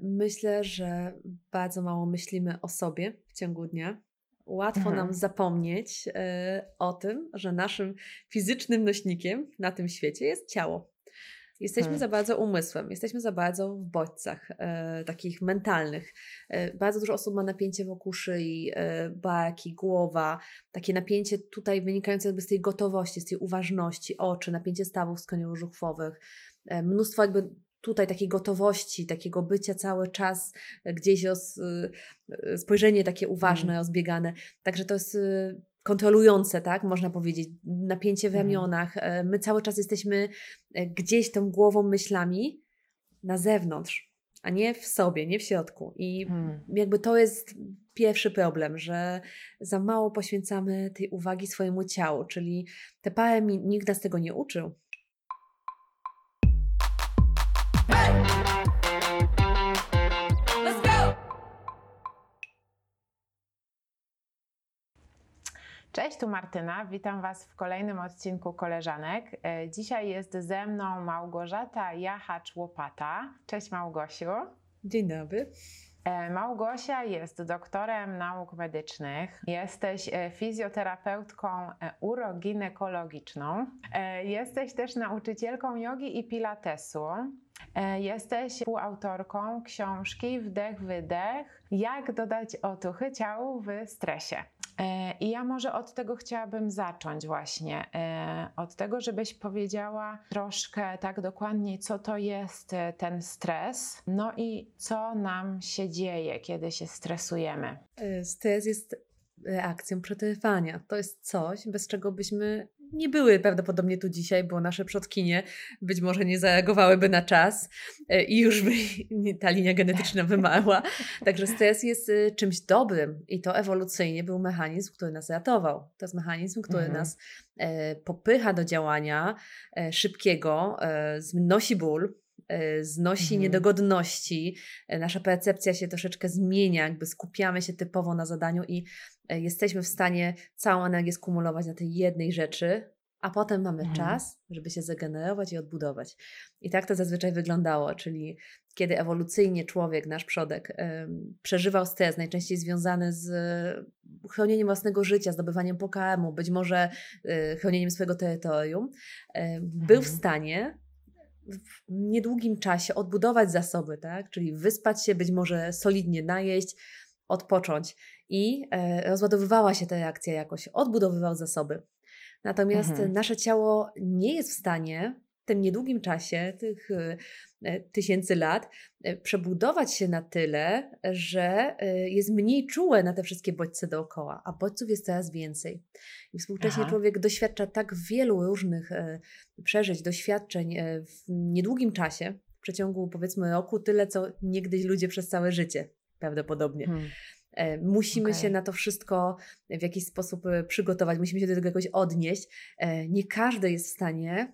Myślę, że bardzo mało myślimy o sobie w ciągu dnia. Łatwo Mhm. nam zapomnieć e, o tym, że naszym fizycznym nośnikiem na tym świecie jest ciało. Jesteśmy Hmm. za bardzo umysłem, jesteśmy za bardzo w bodźcach e, takich mentalnych. E, bardzo dużo osób ma napięcie wokół szyi, e, barki, głowa, takie napięcie tutaj wynikające jakby z tej gotowości, z tej uważności, oczy, napięcie stawów skroniowo-żuchwowych, e, mnóstwo jakby tutaj takiej gotowości, takiego bycia cały czas e, gdzieś roz, e, spojrzenie takie uważne, Mhm. rozbiegane. Także to jest e, kontrolujące, tak, można powiedzieć, napięcie w Mhm. ramionach. E, My cały czas jesteśmy e, gdzieś tą głową, myślami na zewnątrz, a nie w sobie, nie w środku. I Hmm. jakby to jest pierwszy problem, że za mało poświęcamy tej uwagi swojemu ciału, czyli te parę minut, nikt nas tego nie uczył. Cześć, tu Martyna. Witam Was w kolejnym odcinku Koleżanek. E, Dzisiaj jest ze mną Małgorzata Jachacz-Łopata. Cześć Małgosiu. Dzień dobry. E, Małgosia jest doktorem nauk medycznych. Jesteś e, fizjoterapeutką uroginekologiczną. Jesteś też nauczycielką jogi i pilatesu. Jesteś współautorką książki Wdech, Wydech. Jak dodać otuchy ciału w stresie. E, I ja może od tego chciałabym zacząć właśnie. E, Od tego, żebyś powiedziała troszkę tak dokładniej, co to jest e, ten stres, no i co nam się dzieje, kiedy się stresujemy. Stres jest reakcją przetrwania. To jest coś, bez czego byśmy nie były prawdopodobnie tu dzisiaj, bo nasze przodkinie być może nie zareagowałyby na czas e, i już by ta linia genetyczna wymarła. Także stres jest e, czymś dobrym i to ewolucyjnie był mechanizm, który nas ratował. To jest mechanizm, który Mhm. nas e, popycha do działania szybkiego, znosi ból, znosi Mhm. niedogodności, nasza percepcja się troszeczkę zmienia, jakby skupiamy się typowo na zadaniu i jesteśmy w stanie całą energię skumulować na tej jednej rzeczy, a potem mamy Mhm. czas, żeby się zregenerować i odbudować. I tak to zazwyczaj wyglądało, czyli kiedy ewolucyjnie człowiek, nasz przodek, przeżywał stres, najczęściej związany z e, chronieniem własnego życia, zdobywaniem pokarmu, być może e, chronieniem swojego terytorium, e, był w Mhm. stanie w niedługim czasie odbudować zasoby, tak? czyli wyspać się, być może solidnie najeść, odpocząć i e, rozładowywała się ta reakcja jakoś, odbudowywał zasoby. Natomiast Mhm. nasze ciało nie jest w stanie w tym niedługim czasie, tych e, tysięcy lat, e, przebudować się na tyle, że jest mniej czułe na te wszystkie bodźce dookoła, a bodźców jest coraz więcej. I współcześnie Aha. człowiek doświadcza tak wielu różnych przeżyć, doświadczeń w niedługim czasie, w przeciągu powiedzmy roku, tyle co niegdyś ludzie przez całe życie prawdopodobnie. Hmm. E, Musimy Okej. się na to wszystko w jakiś sposób e, przygotować, musimy się do tego jakoś odnieść. E, Nie każdy jest w stanie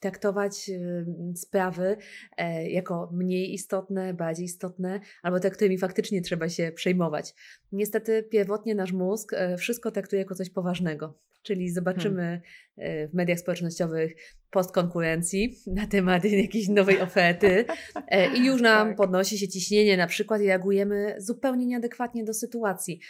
traktować sprawy jako mniej istotne, bardziej istotne, albo te, którymi faktycznie trzeba się przejmować. Niestety pierwotnie nasz mózg e, wszystko traktuje jako coś poważnego. Czyli zobaczymy e, w mediach społecznościowych post konkurencji na temat jakiejś nowej oferty e, i już nam Tak. podnosi się ciśnienie na przykład i reagujemy zupełnie nieadekwatnie do sytuacji,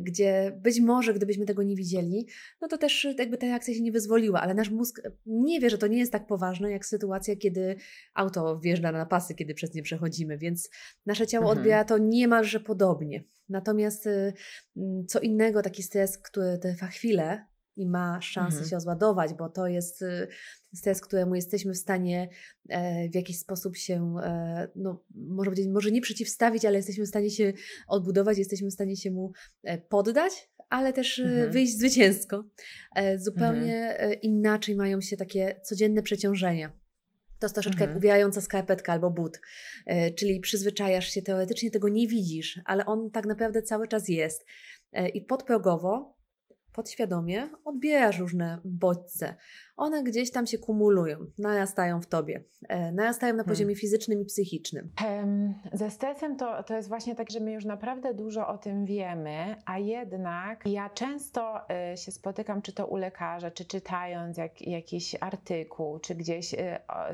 gdzie być może gdybyśmy tego nie widzieli, no to też jakby ta reakcja się nie wyzwoliła, ale nasz mózg nie wie, że to nie jest tak poważne jak sytuacja, kiedy auto wjeżdża na pasy, kiedy przez nie przechodzimy, więc nasze ciało Mhm. odbiera to niemalże podobnie. Natomiast y, mm, co innego taki stres, który trwa chwilę i ma szansę Mhm. się rozładować, bo to jest y, stres, któremu jesteśmy w stanie e, w jakiś sposób się, e, no, może powiedzieć, może nie przeciwstawić, ale jesteśmy w stanie się odbudować, jesteśmy w stanie się mu e, poddać, ale też e, Mhm. wyjść zwycięsko. Zupełnie e, inaczej mają się takie codzienne przeciążenia. To jest troszeczkę jak Mhm. uwijająca skarpetka albo but, E, czyli przyzwyczajasz się, teoretycznie tego nie widzisz, ale on tak naprawdę cały czas jest. E, I podprogowo podświadomie odbierasz różne bodźce. One gdzieś tam się kumulują, narastają w tobie, e, narastają na poziomie hmm. fizycznym i psychicznym. Ze stresem to, to jest właśnie tak, że my już naprawdę dużo o tym wiemy, a jednak ja często y, się spotykam, czy to u lekarza, czy czytając jak, jakiś artykuł, czy gdzieś y,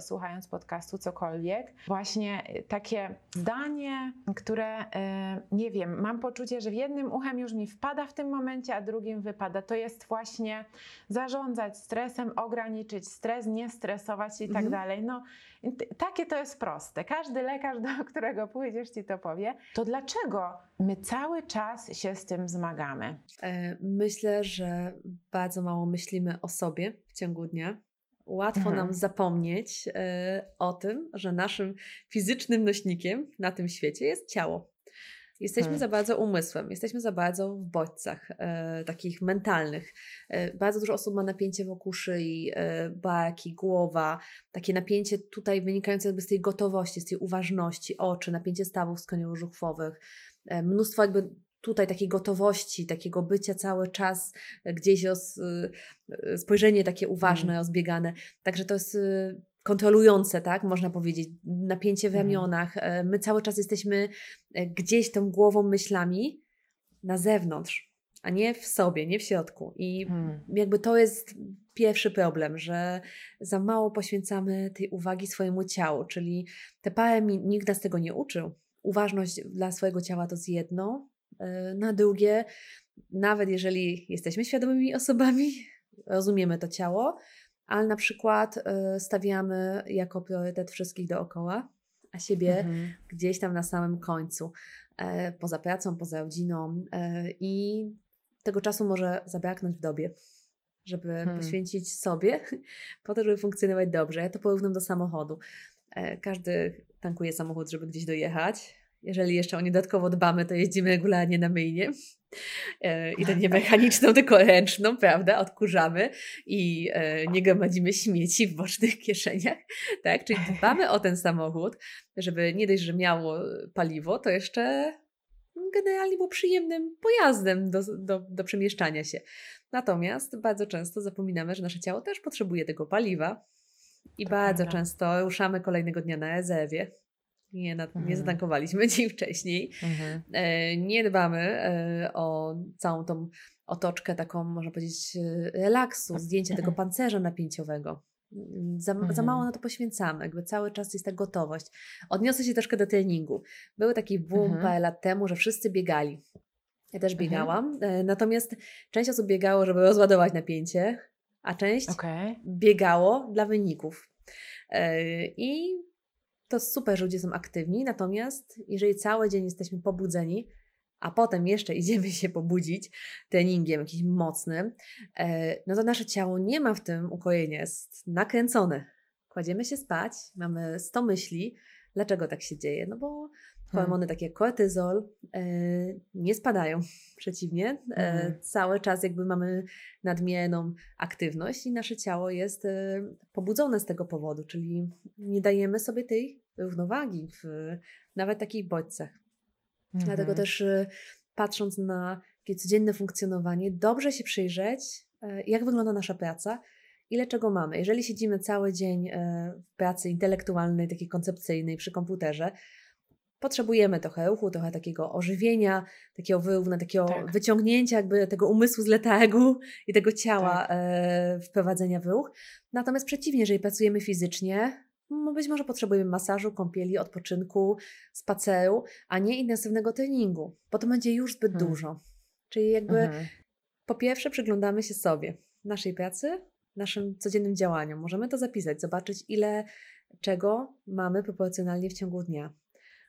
słuchając podcastu, cokolwiek, właśnie takie zdanie, które nie wiem, mam poczucie, że w jednym uchem już mi wpada w tym momencie, a drugim wypada. To jest właśnie zarządzać stresem, ograniczyć stres, nie stresować i tak mhm. dalej. No, takie to jest proste. Każdy lekarz, do którego pójdziesz, ci to powie. To dlaczego my cały czas się z tym zmagamy? E, myślę, że bardzo mało myślimy o sobie w ciągu dnia. Łatwo mhm. nam zapomnieć e, o tym, że naszym fizycznym nośnikiem na tym świecie jest ciało. Jesteśmy hmm. za bardzo umysłem, jesteśmy za bardzo w bodźcach e, takich mentalnych. E, bardzo dużo osób ma napięcie wokół szyi, e, barki, głowa, takie napięcie tutaj wynikające jakby z tej gotowości, z tej uważności, oczy, napięcie stawów skoniowo-żuchwowych. E, mnóstwo jakby tutaj takiej gotowości, takiego bycia cały czas gdzieś, os, e, spojrzenie takie uważne, hmm. rozbiegane. Także to jest e, kontrolujące, tak, można powiedzieć, napięcie w mhm. ramionach. Mhm. My cały czas jesteśmy e, gdzieś tą głową, myślami na zewnątrz, a nie w sobie, nie w środku. I hmm. jakby to jest pierwszy problem, że za mało poświęcamy tej uwagi swojemu ciału, czyli te parę minut, nikt nas tego nie uczył. Uważność dla swojego ciała to jest jedno, e, na drugie, nawet jeżeli jesteśmy świadomymi osobami, rozumiemy to ciało, ale na przykład y, stawiamy jako priorytet wszystkich dookoła, a siebie mhm. gdzieś tam na samym końcu, e, poza pracą, poza rodziną e, i tego czasu może zabraknąć w dobie, żeby hmm. poświęcić sobie po to, żeby funkcjonować dobrze. Ja to porównam do samochodu. E, każdy tankuje samochód, żeby gdzieś dojechać. Jeżeli jeszcze o nie dodatkowo dbamy, to jeździmy regularnie na myjnie. E, I to nie mechaniczną, tylko ręczną, prawda? Odkurzamy i e, nie gromadzimy śmieci w bocznych kieszeniach, tak? Czyli dbamy o ten samochód, żeby nie dość, że miało paliwo, to jeszcze generalnie był przyjemnym pojazdem do, do, do przemieszczania się. Natomiast bardzo często zapominamy, że nasze ciało też potrzebuje tego paliwa i to bardzo prawda. często ruszamy kolejnego dnia na rezerwie nie, na, mhm. nie zatankowaliśmy dzień wcześniej. Mhm. E, nie dbamy e, o całą tą otoczkę taką, można powiedzieć, e, relaksu, zdjęcia tego pancerza napięciowego. Za, mhm. za, mało na to poświęcamy, jakby cały czas jest ta gotowość. Odniosę się troszkę do treningu. Był taki boom mhm. parę lat temu, że wszyscy biegali. Ja też mhm. biegałam, natomiast część osób biegało, żeby rozładować napięcie, a część okay. biegało dla wyników. I to super, że ludzie są aktywni, natomiast jeżeli cały dzień jesteśmy pobudzeni, a potem jeszcze idziemy się pobudzić treningiem jakimś mocnym, e, no to nasze ciało nie ma w tym ukojenia, jest nakręcone. Kładziemy się spać, mamy 100 myśli. Dlaczego tak się dzieje? No bo Hmm. Hormony takie jak kortyzol e, nie spadają, przeciwnie. E, hmm. Cały czas jakby mamy nadmierną aktywność i nasze ciało jest pobudzone z tego powodu, czyli nie dajemy sobie tej równowagi w nawet takich bodźcach. Hmm. Dlatego też patrząc na takie codzienne funkcjonowanie, dobrze się przyjrzeć, jak wygląda nasza praca, ile czego mamy. Jeżeli siedzimy cały dzień w pracy intelektualnej, takiej koncepcyjnej przy komputerze, potrzebujemy trochę ruchu, trochę takiego ożywienia, takiego wyrówna, takiego tak. wyciągnięcia jakby tego umysłu z letargu i tego ciała tak. e, wprowadzenia w ruch. Natomiast przeciwnie, jeżeli pracujemy fizycznie, być może potrzebujemy masażu, kąpieli, odpoczynku, spaceru, a nie intensywnego treningu, bo to będzie już zbyt hmm. dużo. Czyli jakby mhm. po pierwsze przyglądamy się sobie, naszej pracy, naszym codziennym działaniom. Możemy to zapisać, zobaczyć ile czego mamy proporcjonalnie w ciągu dnia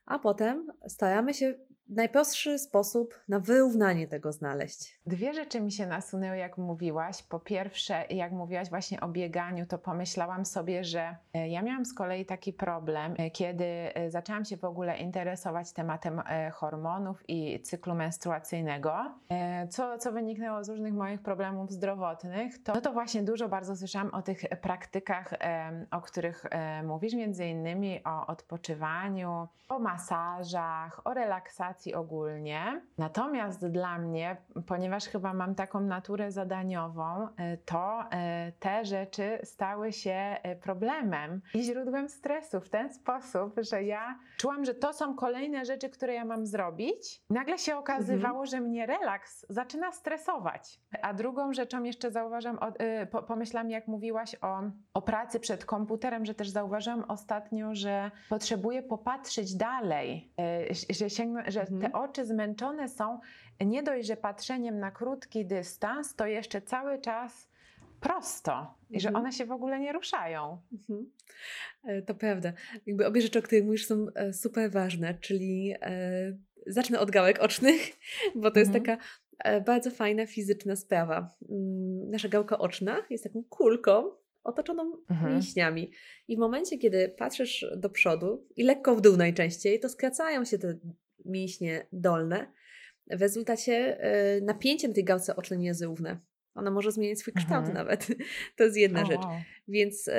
a potem staramy się najprostszy sposób na wyrównanie tego znaleźć. Dwie rzeczy mi się nasunęły, jak mówiłaś. Po pierwsze, jak mówiłaś właśnie o bieganiu, to pomyślałam sobie, że e, ja miałam z kolei taki problem, e, kiedy e, zaczęłam się w ogóle interesować tematem hormonów i cyklu menstruacyjnego, co, co wyniknęło z różnych moich problemów zdrowotnych. To, no to właśnie dużo bardzo słyszałam o tych praktykach, o których mówisz, między innymi o odpoczywaniu, o masażach, o relaksacji ogólnie. Natomiast dla mnie, ponieważ chyba mam taką naturę zadaniową, e, to e, te rzeczy stały się problemem i źródłem stresu w ten sposób, że ja czułam, że to są kolejne rzeczy, które ja mam zrobić. Nagle się okazywało, mhm. że mnie relaks zaczyna stresować. A drugą rzeczą jeszcze zauważam, pomyślałam, jak mówiłaś o, o pracy przed komputerem, że też zauważyłam ostatnio, że potrzebuję popatrzeć dalej, e, że, sięgnę, że mhm. te oczy zmęczone są nie dość, że patrzeniem na krótki dystans, to jeszcze cały czas prosto i że mhm. one się w ogóle nie ruszają. Mhm. E, to prawda. Jakby obie rzeczy, o których mówisz, są e, super ważne, czyli e, zacznę od gałek ocznych, bo to jest mhm. taka bardzo fajna fizyczna sprawa. Mm, nasza gałka oczna jest taką kulką, otoczoną mhm. mięśniami. I w momencie, kiedy patrzysz do przodu i lekko w dół najczęściej, to skracają się te mięśnie dolne. W rezultacie y, napięcie na tej gałce ocznej nie jest równe. Ona może zmienić swój kształt mhm. nawet. To jest jedna rzecz. Wow. Więc y,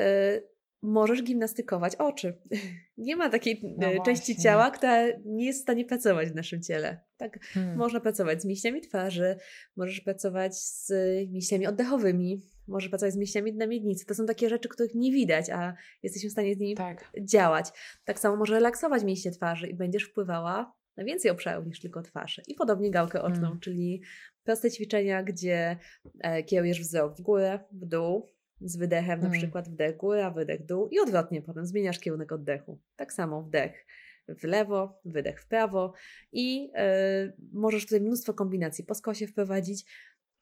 możesz gimnastykować oczy. Nie ma takiej no e, części ciała, która nie jest w stanie pracować w naszym ciele. Tak, hmm. można pracować z mięśniami twarzy, możesz pracować z mięśniami oddechowymi, możesz pracować z mięśniami na miednicy. To są takie rzeczy, których nie widać, a jesteśmy w stanie z nimi tak. działać. Tak samo może relaksować mięśnie twarzy i będziesz wpływała na więcej obszarów niż tylko twarz. I podobnie gałkę oczną, hmm. czyli proste ćwiczenia, gdzie e, kierujesz wzrok w górę, w dół, z wydechem, na hmm. przykład wdech góra, wydech dół i odwrotnie potem zmieniasz kierunek oddechu. Tak samo wdech w lewo, wydech w prawo i yy, możesz tutaj mnóstwo kombinacji po skosie wprowadzić,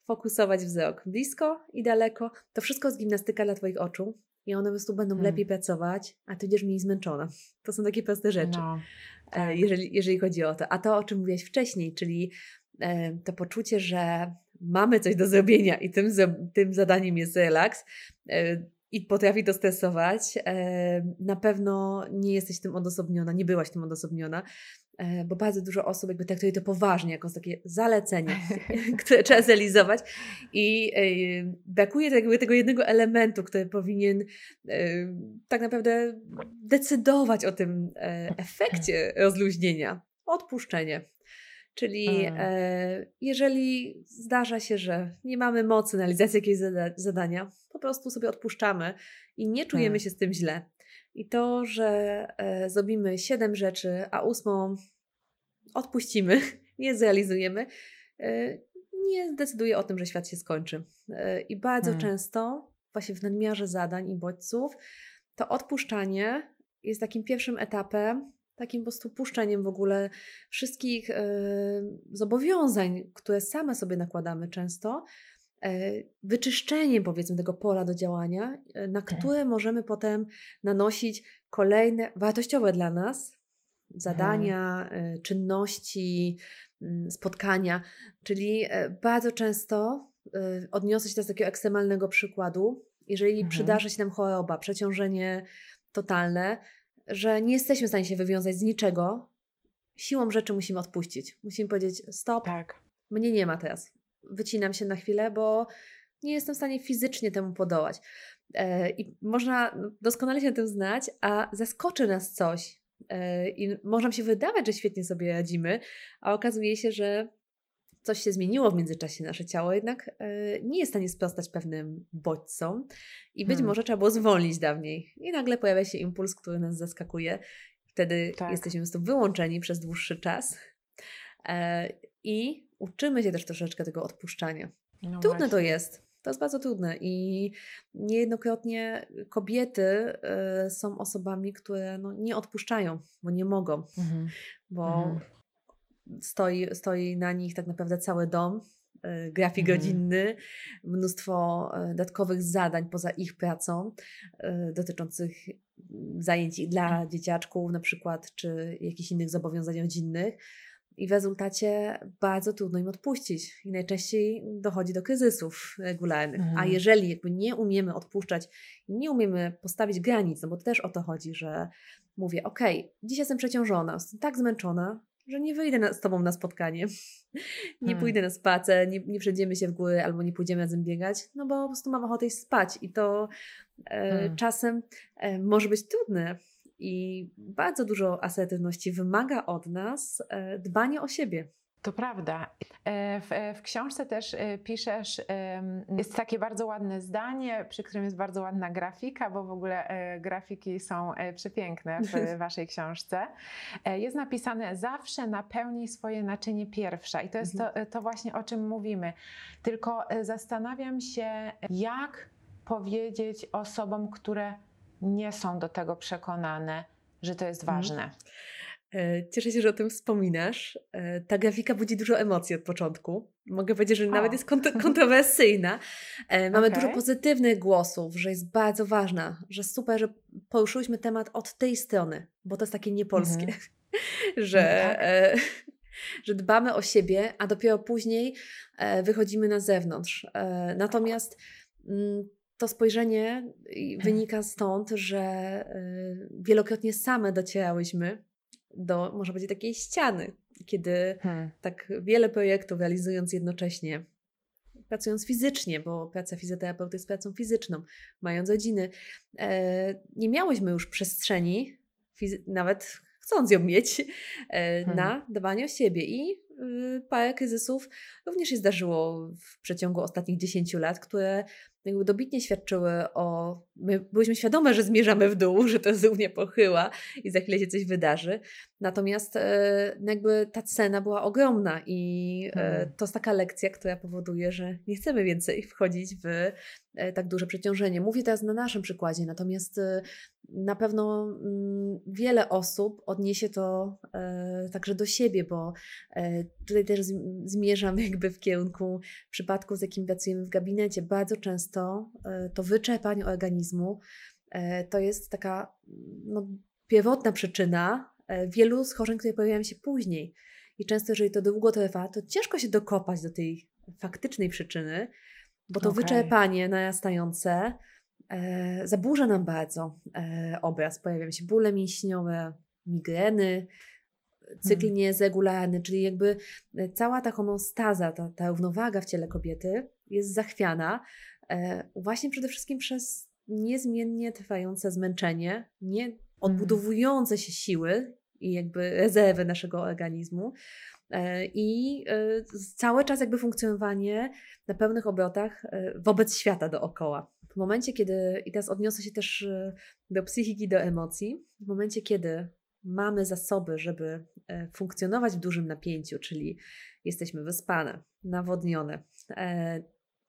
fokusować wzrok blisko i daleko. To wszystko jest gimnastyka dla Twoich oczu i one po prostu będą hmm. lepiej pracować, a Ty będziesz mniej zmęczona. To są takie proste rzeczy, no. Jeżeli, jeżeli chodzi o to. A to, o czym mówiłaś wcześniej, czyli e, to poczucie, że mamy coś do zrobienia i tym, tym zadaniem jest relaks e, i potrafi to stresować, e, na pewno nie jesteś tym odosobniona, nie byłaś tym odosobniona, e, bo bardzo dużo osób jakby traktuje to poważnie, jako takie zalecenie, które trzeba zrealizować i brakuje jakby tego jednego elementu, który powinien tak naprawdę decydować o tym efekcie rozluźnienia, odpuszczenie. Czyli e, jeżeli zdarza się, że nie mamy mocy na realizację jakiegoś zada zadania, po prostu sobie odpuszczamy i nie czujemy tak. się z tym źle. I to, że e, zrobimy siedem rzeczy, a ósmą odpuścimy, nie zrealizujemy, e, nie decyduje o tym, że świat się skończy. E, I bardzo hmm. często, właśnie w nadmiarze zadań i bodźców, to odpuszczanie jest takim pierwszym etapem takim po prostu puszczeniem w ogóle wszystkich zobowiązań, które same sobie nakładamy często, e, wyczyszczeniem powiedzmy tego pola do działania, e, na tak. które możemy potem nanosić kolejne wartościowe dla nas zadania, hmm. czynności, mm, spotkania. Czyli bardzo często odniosę się do takiego ekstremalnego przykładu. Jeżeli hmm. przydarzy się nam choroba, przeciążenie totalne, że nie jesteśmy w stanie się wywiązać z niczego, siłą rzeczy musimy odpuścić. Musimy powiedzieć: stop, tak. mnie nie ma teraz. Wycinam się na chwilę, bo nie jestem w stanie fizycznie temu podołać. E, I można doskonale się na tym znać, a zaskoczy nas coś. E, I może nam się wydawać, że świetnie sobie radzimy, a okazuje się, że coś się zmieniło w międzyczasie, nasze ciało jednak e, nie jest w stanie sprostać pewnym bodźcom i być hmm. może trzeba było zwolnić dawniej. I nagle pojawia się impuls, który nas zaskakuje. Wtedy tak. jesteśmy po prostu wyłączeni przez dłuższy czas i uczymy się też troszeczkę tego odpuszczania. No trudne właśnie. to jest. To jest bardzo trudne i niejednokrotnie kobiety y, są osobami, które no, nie odpuszczają, bo nie mogą, mhm. bo mhm stoi, stoi na nich tak naprawdę cały dom, e, grafik mhm. rodzinny, mnóstwo e, dodatkowych zadań poza ich pracą e, dotyczących zajęć dla dzieciaczków na przykład, czy jakichś innych zobowiązań rodzinnych. I w rezultacie bardzo trudno im odpuścić i najczęściej dochodzi do kryzysów regularnych. Mhm. A jeżeli jakby nie umiemy odpuszczać i nie umiemy postawić granic, no bo też o to chodzi, że mówię, ok, dzisiaj jestem przeciążona, jestem tak zmęczona, że nie wyjdę na, z tobą na spotkanie, nie hmm. pójdę na spacer, nie, nie przejdziemy się w góry albo nie pójdziemy razem biegać, no bo po prostu mam ochotę spać i to e, hmm. czasem e, może być trudne. I bardzo dużo asertywności wymaga od nas e, dbanie o siebie. To prawda. E, w, e, w, książce też piszesz, jest takie bardzo ładne zdanie, przy którym jest bardzo ładna grafika, bo w ogóle grafiki są przepiękne w waszej książce. Jest napisane: Zawsze napełnij swoje naczynie pierwsza. I to jest to, mhm. to właśnie o czym mówimy. Tylko zastanawiam się, jak powiedzieć osobom, które nie są do tego przekonane, że to jest mhm. ważne. E, cieszę się, że o tym wspominasz. E, ta grafika budzi dużo emocji od początku. Mogę powiedzieć, że o. nawet jest kont kontrowersyjna. E, mamy okay. dużo pozytywnych głosów, że jest bardzo ważna, że super, że poruszyłyśmy temat od tej strony, bo to jest takie niepolskie, mm że, mm, tak. że dbamy o siebie, a dopiero później wychodzimy na zewnątrz. Natomiast mm, to spojrzenie wynika stąd, że wielokrotnie same docierałyśmy do, może być takiej ściany, kiedy hmm. tak wiele projektów realizując jednocześnie, pracując fizycznie, bo praca fizjoterapeuty jest pracą fizyczną, mając rodziny, e, nie miałyśmy już przestrzeni, nawet chcąc ją mieć, e, hmm. na dbanie o siebie. I y, parę kryzysów również się zdarzyło w przeciągu ostatnich 10 lat, które jakby dobitnie świadczyły o. My byliśmy świadome, że zmierzamy w dół, że to równie pochyła i za chwilę się coś wydarzy. Natomiast e, no jakby ta cena była ogromna i e, hmm. to jest taka lekcja, która powoduje, że nie chcemy więcej wchodzić w e, tak duże przeciążenie. Mówię teraz na naszym przykładzie, natomiast na pewno mm, wiele osób odniesie to także do siebie, bo tutaj też zmierzam jakby w kierunku przypadków, z jakim pracujemy w gabinecie. Bardzo często to wyczerpanie organizmu to jest taka no, pierwotna przyczyna E, wielu schorzeń, które pojawiają się później. I często, jeżeli to długo trwa, to ciężko się dokopać do tej faktycznej przyczyny, bo to okay. wyczerpanie narastające e, zaburza nam bardzo e, obraz. Pojawiają się bóle mięśniowe, migreny, cykl hmm. niezregularny, czyli jakby e, cała ta homostaza, ta, ta równowaga w ciele kobiety jest zachwiana e, właśnie przede wszystkim przez niezmiennie trwające zmęczenie, nie hmm. odbudowujące się siły i jakby rezerwy naszego organizmu. E, I e, cały czas jakby funkcjonowanie na pełnych obrotach e, wobec świata dookoła. W momencie, kiedy, i teraz odniosę się też do psychiki, do emocji, w momencie, kiedy mamy zasoby, żeby funkcjonować w dużym napięciu, czyli jesteśmy wyspane, nawodnione,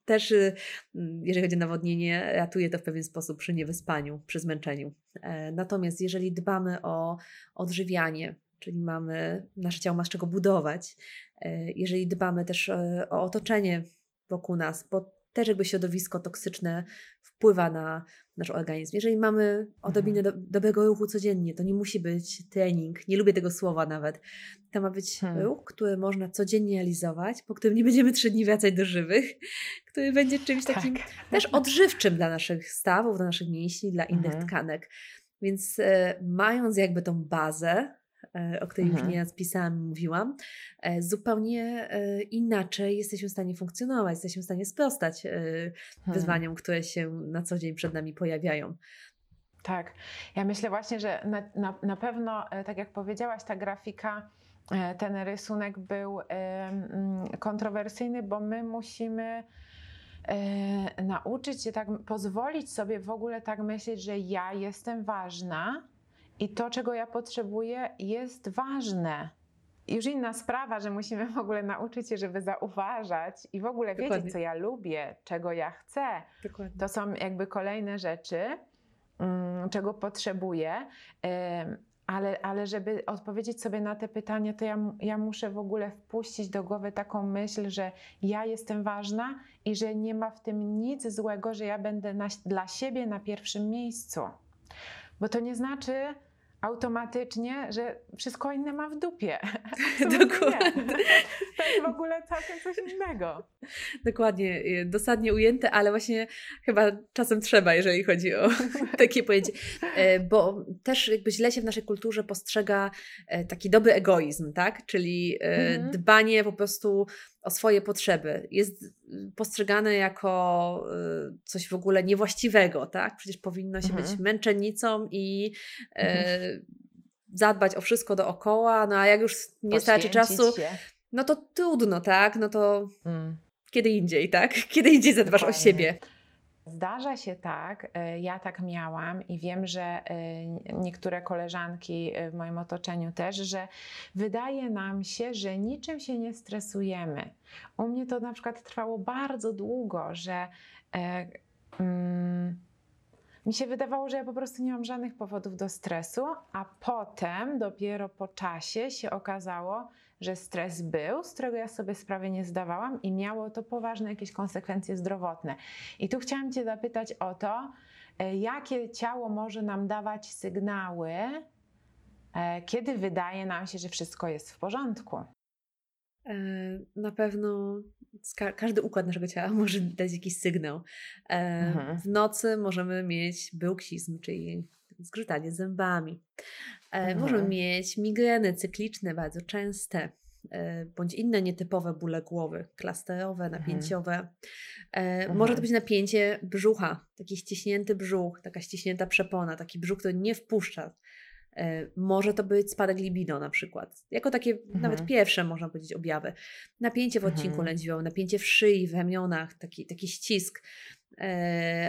też, y, mm, jeżeli chodzi o nawodnienie, ratuje to w pewien sposób przy niewyspaniu, przy zmęczeniu. E, natomiast jeżeli dbamy o odżywianie, czyli mamy, nasze ciało ma z czego budować, e, jeżeli dbamy też e, o otoczenie wokół nas, bo też jakby środowisko toksyczne wpływa na nasz organizm. Jeżeli mamy odrobinę mhm. do, dobrego ruchu codziennie, to nie musi być trening, nie lubię tego słowa nawet. To ma być hmm. ruch, który można codziennie realizować, po którym nie będziemy trzy dni wracać do żywych, który będzie czymś takim tak. też odżywczym dla naszych stawów, dla naszych mięśni, dla innych hmm. tkanek. Więc e, mając jakby tą bazę, o której mhm. już nieraz pisałam, mówiłam, e, zupełnie e, inaczej jesteśmy w stanie funkcjonować, jesteśmy w stanie sprostać hmm. wyzwaniom, które się na co dzień przed nami pojawiają. Tak, ja myślę właśnie, że na, na, na pewno, tak jak powiedziałaś, ta grafika, ten rysunek był kontrowersyjny, bo my musimy nauczyć się tak, pozwolić sobie w ogóle tak myśleć, że ja jestem ważna, i to, czego ja potrzebuję, jest ważne. Już inna sprawa, że musimy w ogóle nauczyć się, żeby zauważać i w ogóle Dokładnie. wiedzieć, co ja lubię, czego ja chcę. Dokładnie. To są jakby kolejne rzeczy, um, czego potrzebuję. Ale, ale żeby odpowiedzieć sobie na te pytania, to ja, ja muszę w ogóle wpuścić do głowy taką myśl, że ja jestem ważna i że nie ma w tym nic złego, że ja będę na, dla siebie na pierwszym miejscu. Bo to nie znaczy, automatycznie, że wszystko inne ma w dupie. Dokładnie. To jest w ogóle całkiem coś innego. Dokładnie, y, dosadnie ujęte, ale właśnie chyba czasem trzeba, jeżeli chodzi o takie pojęcie. E, bo też jakby źle się w naszej kulturze postrzega e, taki dobry egoizm, tak? Czyli e, mhm. dbanie po prostu o swoje potrzeby. Jest y, postrzegane jako y, coś w ogóle niewłaściwego, tak? Przecież powinno się mhm. być męczennicą i mhm. zadbać o wszystko dookoła, no a jak już nie starczy czasu, się. no to trudno, tak? No to mm. kiedy indziej, tak? Kiedy indziej zadbasz Dokładnie. o siebie. Zdarza się tak, e, ja tak miałam i wiem, że e, niektóre koleżanki e, w moim otoczeniu też, że wydaje nam się, że niczym się nie stresujemy. U mnie to na przykład trwało bardzo długo, że mm, mi się wydawało, że ja po prostu nie mam żadnych powodów do stresu, a potem dopiero po czasie się okazało, że stres był, z którego ja sobie sprawy nie zdawałam i miało to poważne jakieś konsekwencje zdrowotne. I tu chciałam Cię zapytać o to, e, jakie ciało może nam dawać sygnały, e, kiedy wydaje nam się, że wszystko jest w porządku. E, na pewno każdy układ naszego ciała może dać jakiś sygnał. Mhm. W nocy możemy mieć bełksizm, czyli zgrzytanie zębami. Mhm. Możemy mieć migreny cykliczne, bardzo częste, e, bądź inne nietypowe bóle głowy, klasterowe, mhm. napięciowe. Mhm. Może to być napięcie brzucha, taki ściśnięty brzuch, taka ściśnięta przepona, taki brzuch, który nie wpuszcza. Może to być spadek libido na przykład. Jako takie mhm. nawet pierwsze, można powiedzieć, objawy. Napięcie w odcinku mhm. lędźwiowym, napięcie w szyi, w ramionach, taki, taki ścisk.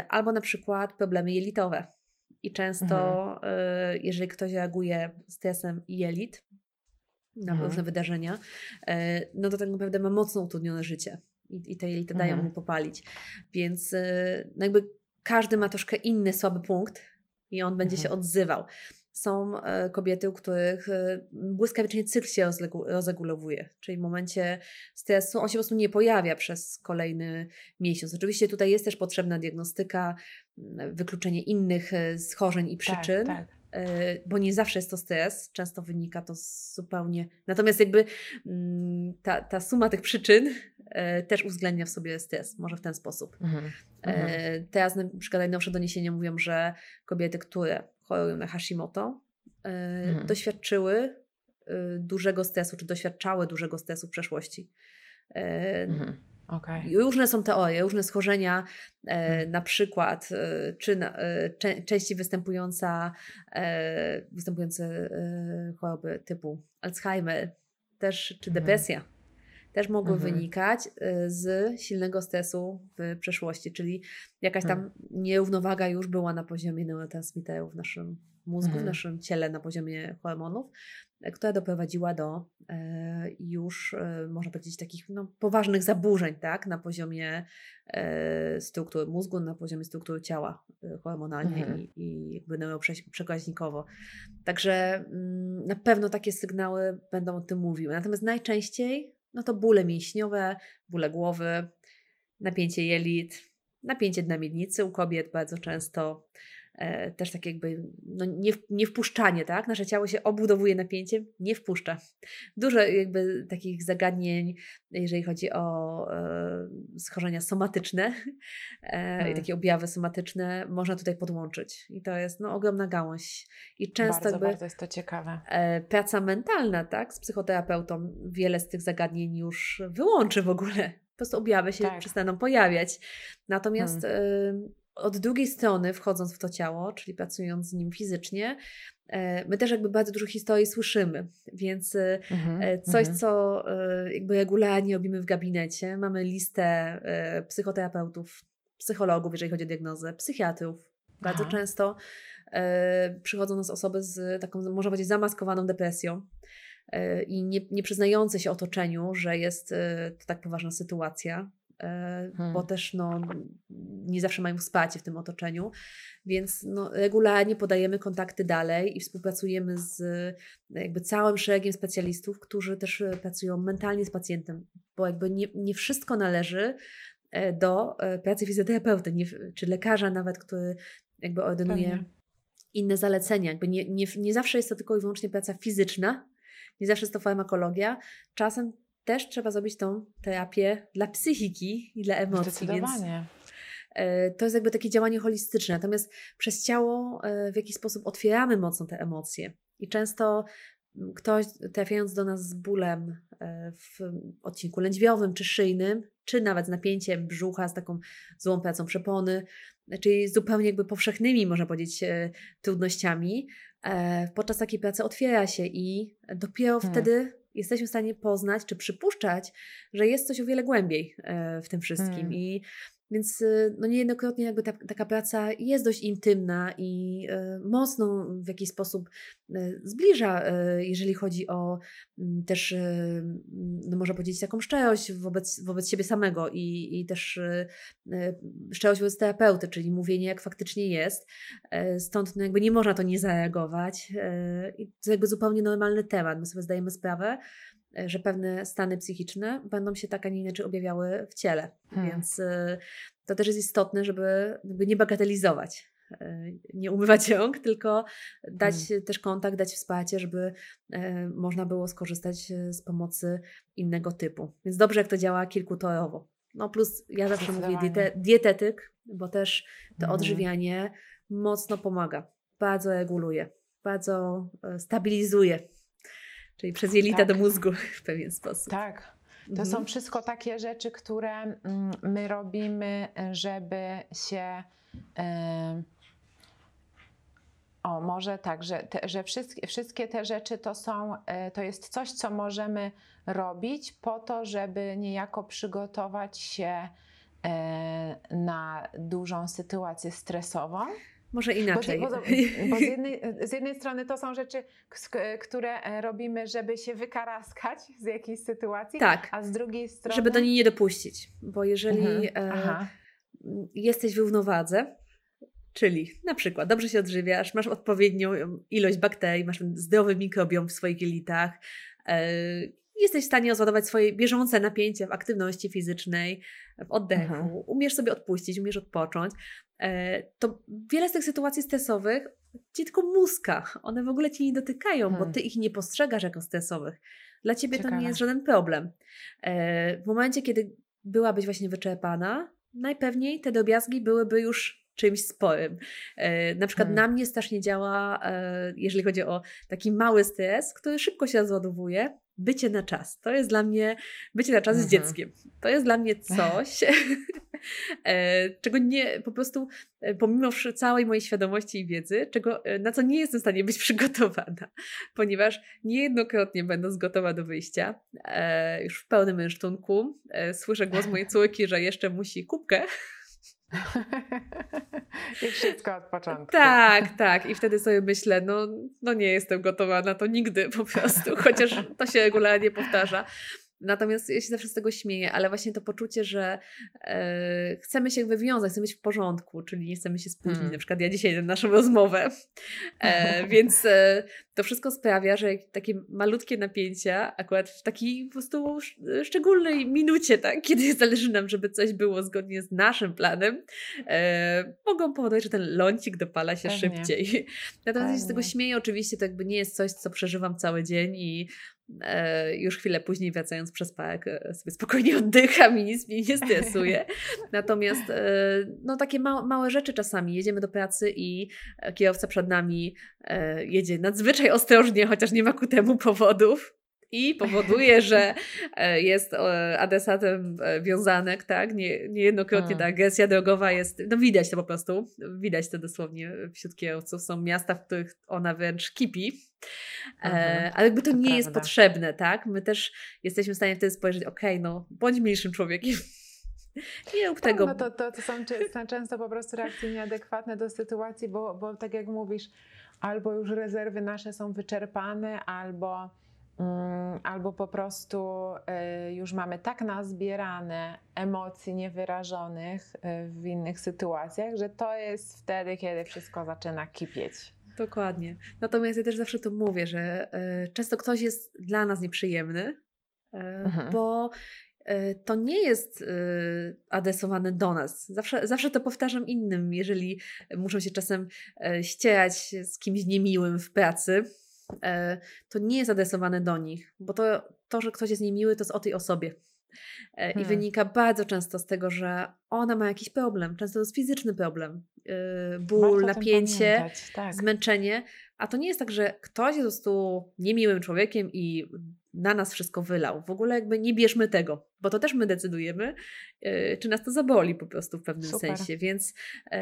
Albo na przykład problemy jelitowe i często, mhm. jeżeli ktoś reaguje stresem jelit na mhm. różne wydarzenia, e, no to tak naprawdę ma mocno utrudnione życie i, i te jelity mhm. dają mu popalić. Więc e, no jakby każdy ma troszkę inny słaby punkt i on będzie się mhm. odzywał. Są e, kobiety, u których błyskawicznie cykl się rozregulowuje, czyli w momencie stresu on się po prostu nie pojawia przez kolejny miesiąc. Oczywiście tutaj jest też potrzebna diagnostyka, wykluczenie innych e, schorzeń i tak, przyczyn. Tak, tak bo nie zawsze jest to stres, często wynika to zupełnie. Natomiast jakby mm, ta, ta suma tych przyczyn e, też uwzględnia w sobie stres, może w ten sposób. Mhm, mhm. Teraz na przykład najnowsze doniesienia mówią, że kobiety, które chorują na Hashimoto, mhm. doświadczyły dużego stresu, czy doświadczały dużego stresu w przeszłości. Mhm. Okay. Różne są teorie, różne schorzenia, e, hmm. na przykład e, czy na, e, częściej występująca, e, występujące e, choroby typu Alzheimer, też, czy mhm. depresja. Też mogły hmm. wynikać e, z silnego stresu w przeszłości, czyli jakaś tam hmm. nierównowaga już była na poziomie neurotransmiterów w naszym mózgu, w mhm. naszym ciele, na poziomie hormonów, która doprowadziła do e, już, e, można powiedzieć, takich no, poważnych zaburzeń tak? na poziomie e, struktury mózgu, na poziomie struktury ciała hormonalnie mhm. i, i jakby neuroprzekaźnikowo. Także mm, na pewno takie sygnały będą o tym mówiły. Natomiast najczęściej no to bóle mięśniowe, bóle głowy, napięcie jelit, napięcie dna miednicy u kobiet bardzo często, też tak jakby no nie, nie wpuszczanie, tak? Nasze ciało się obudowuje napięciem, nie wpuszcza. Dużo jakby takich zagadnień, jeżeli chodzi o e, schorzenia somatyczne e, hmm. i takie objawy somatyczne, można tutaj podłączyć. I to jest no, ogromna gałąź. I często bardzo, jakby, bardzo jest to ciekawe. E, praca mentalna, tak? Z psychoterapeutą wiele z tych zagadnień już wyłączy w ogóle. Po prostu objawy się tak. przestaną pojawiać. Natomiast hmm od drugiej strony, wchodząc w to ciało, czyli pracując z nim fizycznie, e, my też jakby bardzo dużo historii słyszymy, więc e, mhm, e, coś, mhm. co jakby regularnie robimy w gabinecie, mamy listę psychoterapeutów, psychologów, jeżeli chodzi o diagnozę, psychiatrów. Bardzo Aha. często przychodzą nas osoby z taką, można powiedzieć, zamaskowaną depresją i nie, nie przyznające się otoczeniu, że jest to tak poważna sytuacja. E, hmm. bo też no, nie zawsze mają wsparcie w tym otoczeniu, więc no, regularnie podajemy kontakty dalej i współpracujemy z jakby całym szeregiem specjalistów, którzy też e, pracują mentalnie z pacjentem, bo jakby nie, nie wszystko należy e, do pracy fizjoterapeuty, nie, czy lekarza nawet, który jakby ordynuje Pewnie. inne zalecenia. Jakby nie, nie, nie zawsze jest to tylko i wyłącznie praca fizyczna, nie zawsze jest to farmakologia. Czasem też trzeba zrobić tą terapię dla psychiki i dla emocji. Więc e, to jest jakby takie działanie holistyczne. Natomiast przez ciało e, w jakiś sposób otwieramy mocno te emocje. I często ktoś trafiając do nas z bólem e, w odcinku lędźwiowym czy szyjnym, czy nawet z napięciem brzucha, z taką złą pracą przepony, czyli zupełnie jakby powszechnymi, można powiedzieć, trudnościami, podczas takiej pracy otwiera się i dopiero hmm. wtedy jesteśmy w stanie poznać czy przypuszczać, że jest coś o wiele głębiej w tym wszystkim. Hmm. I więc y, no niejednokrotnie jakby ta, taka praca jest dość intymna i y, mocno w jakiś sposób y, zbliża, jeżeli chodzi o mm, też, no można powiedzieć, taką szczerość wobec, wobec siebie samego i, i też szczerość wobec terapeuty, czyli mówienie jak faktycznie jest. Stąd no jakby nie można to nie zareagować. I to jakby zupełnie normalny temat. My sobie zdajemy sprawę, E, że pewne stany psychiczne będą się tak, a nie inaczej objawiały w ciele. Hmm. Więc e, to też jest istotne, żeby nie bagatelizować e, nie umywać rąk, tylko dać hmm. też kontakt, dać wsparcie, żeby można było skorzystać z pomocy innego typu. Więc dobrze, jak to działa kilkutorowo. No plus ja zawsze mówię diete, dietetyk, bo też to hmm. odżywianie mocno pomaga, bardzo reguluje, bardzo stabilizuje czyli przez jelita tak. do mózgu w pewien sposób. Tak. To mhm. są wszystko takie rzeczy, które mm, my robimy, żeby się. Yy, o, może tak, że, te, że wszystkie, wszystkie te rzeczy to są, yy, to jest coś, co możemy robić po to, żeby niejako przygotować się yy, na dużą sytuację stresową. Może inaczej. Bo, bo, bo z, jednej, z, jednej, strony to są rzeczy, które e, robimy, żeby się wykaraskać z jakiejś sytuacji, tak. a z drugiej strony. Żeby do niej nie dopuścić. Bo jeżeli mhm. e, jesteś w równowadze, czyli na przykład dobrze się odżywiasz, masz odpowiednią ilość bakterii, masz zdrowy mikrobiom w swoich jelitach, e, jesteś w stanie rozładować swoje bieżące napięcie w aktywności fizycznej, w oddechu, mhm. umiesz sobie odpuścić, umiesz odpocząć, to wiele z tych sytuacji stresowych ci tylko muska. One w ogóle ci nie dotykają, hmm. bo ty ich nie postrzegasz jako stresowych. Dla ciebie Ciekawe. to nie jest żaden problem. E, w momencie, kiedy byłabyś właśnie wyczerpana, najpewniej te drobiazgi byłyby już czymś sporym. E, na przykład hmm. na mnie strasznie działa, jeżeli chodzi o taki mały stres, który szybko się rozładowuje, bycie na czas. To jest dla mnie bycie na czas mhm. z dzieckiem. To jest dla mnie coś, e, czego nie po prostu, e, pomimo całej mojej świadomości i wiedzy, czego, e, na co nie jestem w stanie być przygotowana, ponieważ niejednokrotnie będąc gotowa do wyjścia, już w pełnym mężtunku, słyszę głos mojej córki, że jeszcze musi kubkę I wszystko od początku. Tak, tak. I wtedy sobie myślę, no, no nie jestem gotowa na to nigdy po prostu, chociaż to się regularnie powtarza. Natomiast ja się zawsze z tego śmieję, ale właśnie to poczucie, że e, chcemy się wywiązać, chcemy być w porządku, czyli nie chcemy się spóźnić. Hmm. Na przykład ja dzisiaj na naszą rozmowę. E, więc e, to wszystko sprawia, że takie malutkie napięcia, akurat w takiej po prostu szczególnej minucie, tak, kiedy zależy nam, żeby coś było zgodnie z naszym planem, e, mogą powodować, że ten lącik dopala się Pewnie. szybciej. Natomiast ja się z tego śmieję, oczywiście to jakby nie jest coś, co przeżywam cały dzień i już chwilę później wracając przez park e, sobie spokojnie oddycham i nic mnie nie stresuje. Natomiast e, no takie małe rzeczy czasami. Jedziemy do pracy i kierowca przed nami jedzie nadzwyczaj ostrożnie, chociaż nie ma ku temu powodów i powoduje, że jest adresatem wiązanek, tak? Nie, niejednokrotnie ta agresja drogowa jest, no widać to po prostu, widać to dosłownie wśród kierowców. Są miasta, w których ona wręcz kipi. E, ale jakby to, to nie prawda. jest potrzebne, tak? My też jesteśmy w stanie wtedy spojrzeć, okej, okay, no bądź milszym człowiekiem. Nie rób tak, tego. No to, to, to są często po prostu reakcje nieadekwatne do sytuacji, bo, bo tak jak mówisz, albo już rezerwy nasze są wyczerpane, albo, albo po prostu y, już mamy tak nazbierane emocji niewyrażonych y, w innych sytuacjach, że to jest wtedy, kiedy wszystko zaczyna kipieć. Dokładnie. Natomiast ja też zawsze to mówię, że y, często ktoś jest dla nas nieprzyjemny, mhm. bo to nie jest adresowane do nas. Zawsze, zawsze to powtarzam innym, jeżeli muszą się czasem ścierać z kimś niemiłym w pracy, to nie jest adresowane do nich, bo to, to, że ktoś jest niemiły, to jest o tej osobie. E, I hmm. wynika bardzo często z tego, że ona ma jakiś problem, często to jest fizyczny problem. Yy, ból, napięcie, tak. zmęczenie. A to nie jest tak, że ktoś jest po prostu niemiłym człowiekiem i na nas wszystko wylał. W ogóle jakby nie bierzmy tego, bo to też my decydujemy, yy, czy nas to zaboli po prostu w pewnym Super. sensie. Więc yy,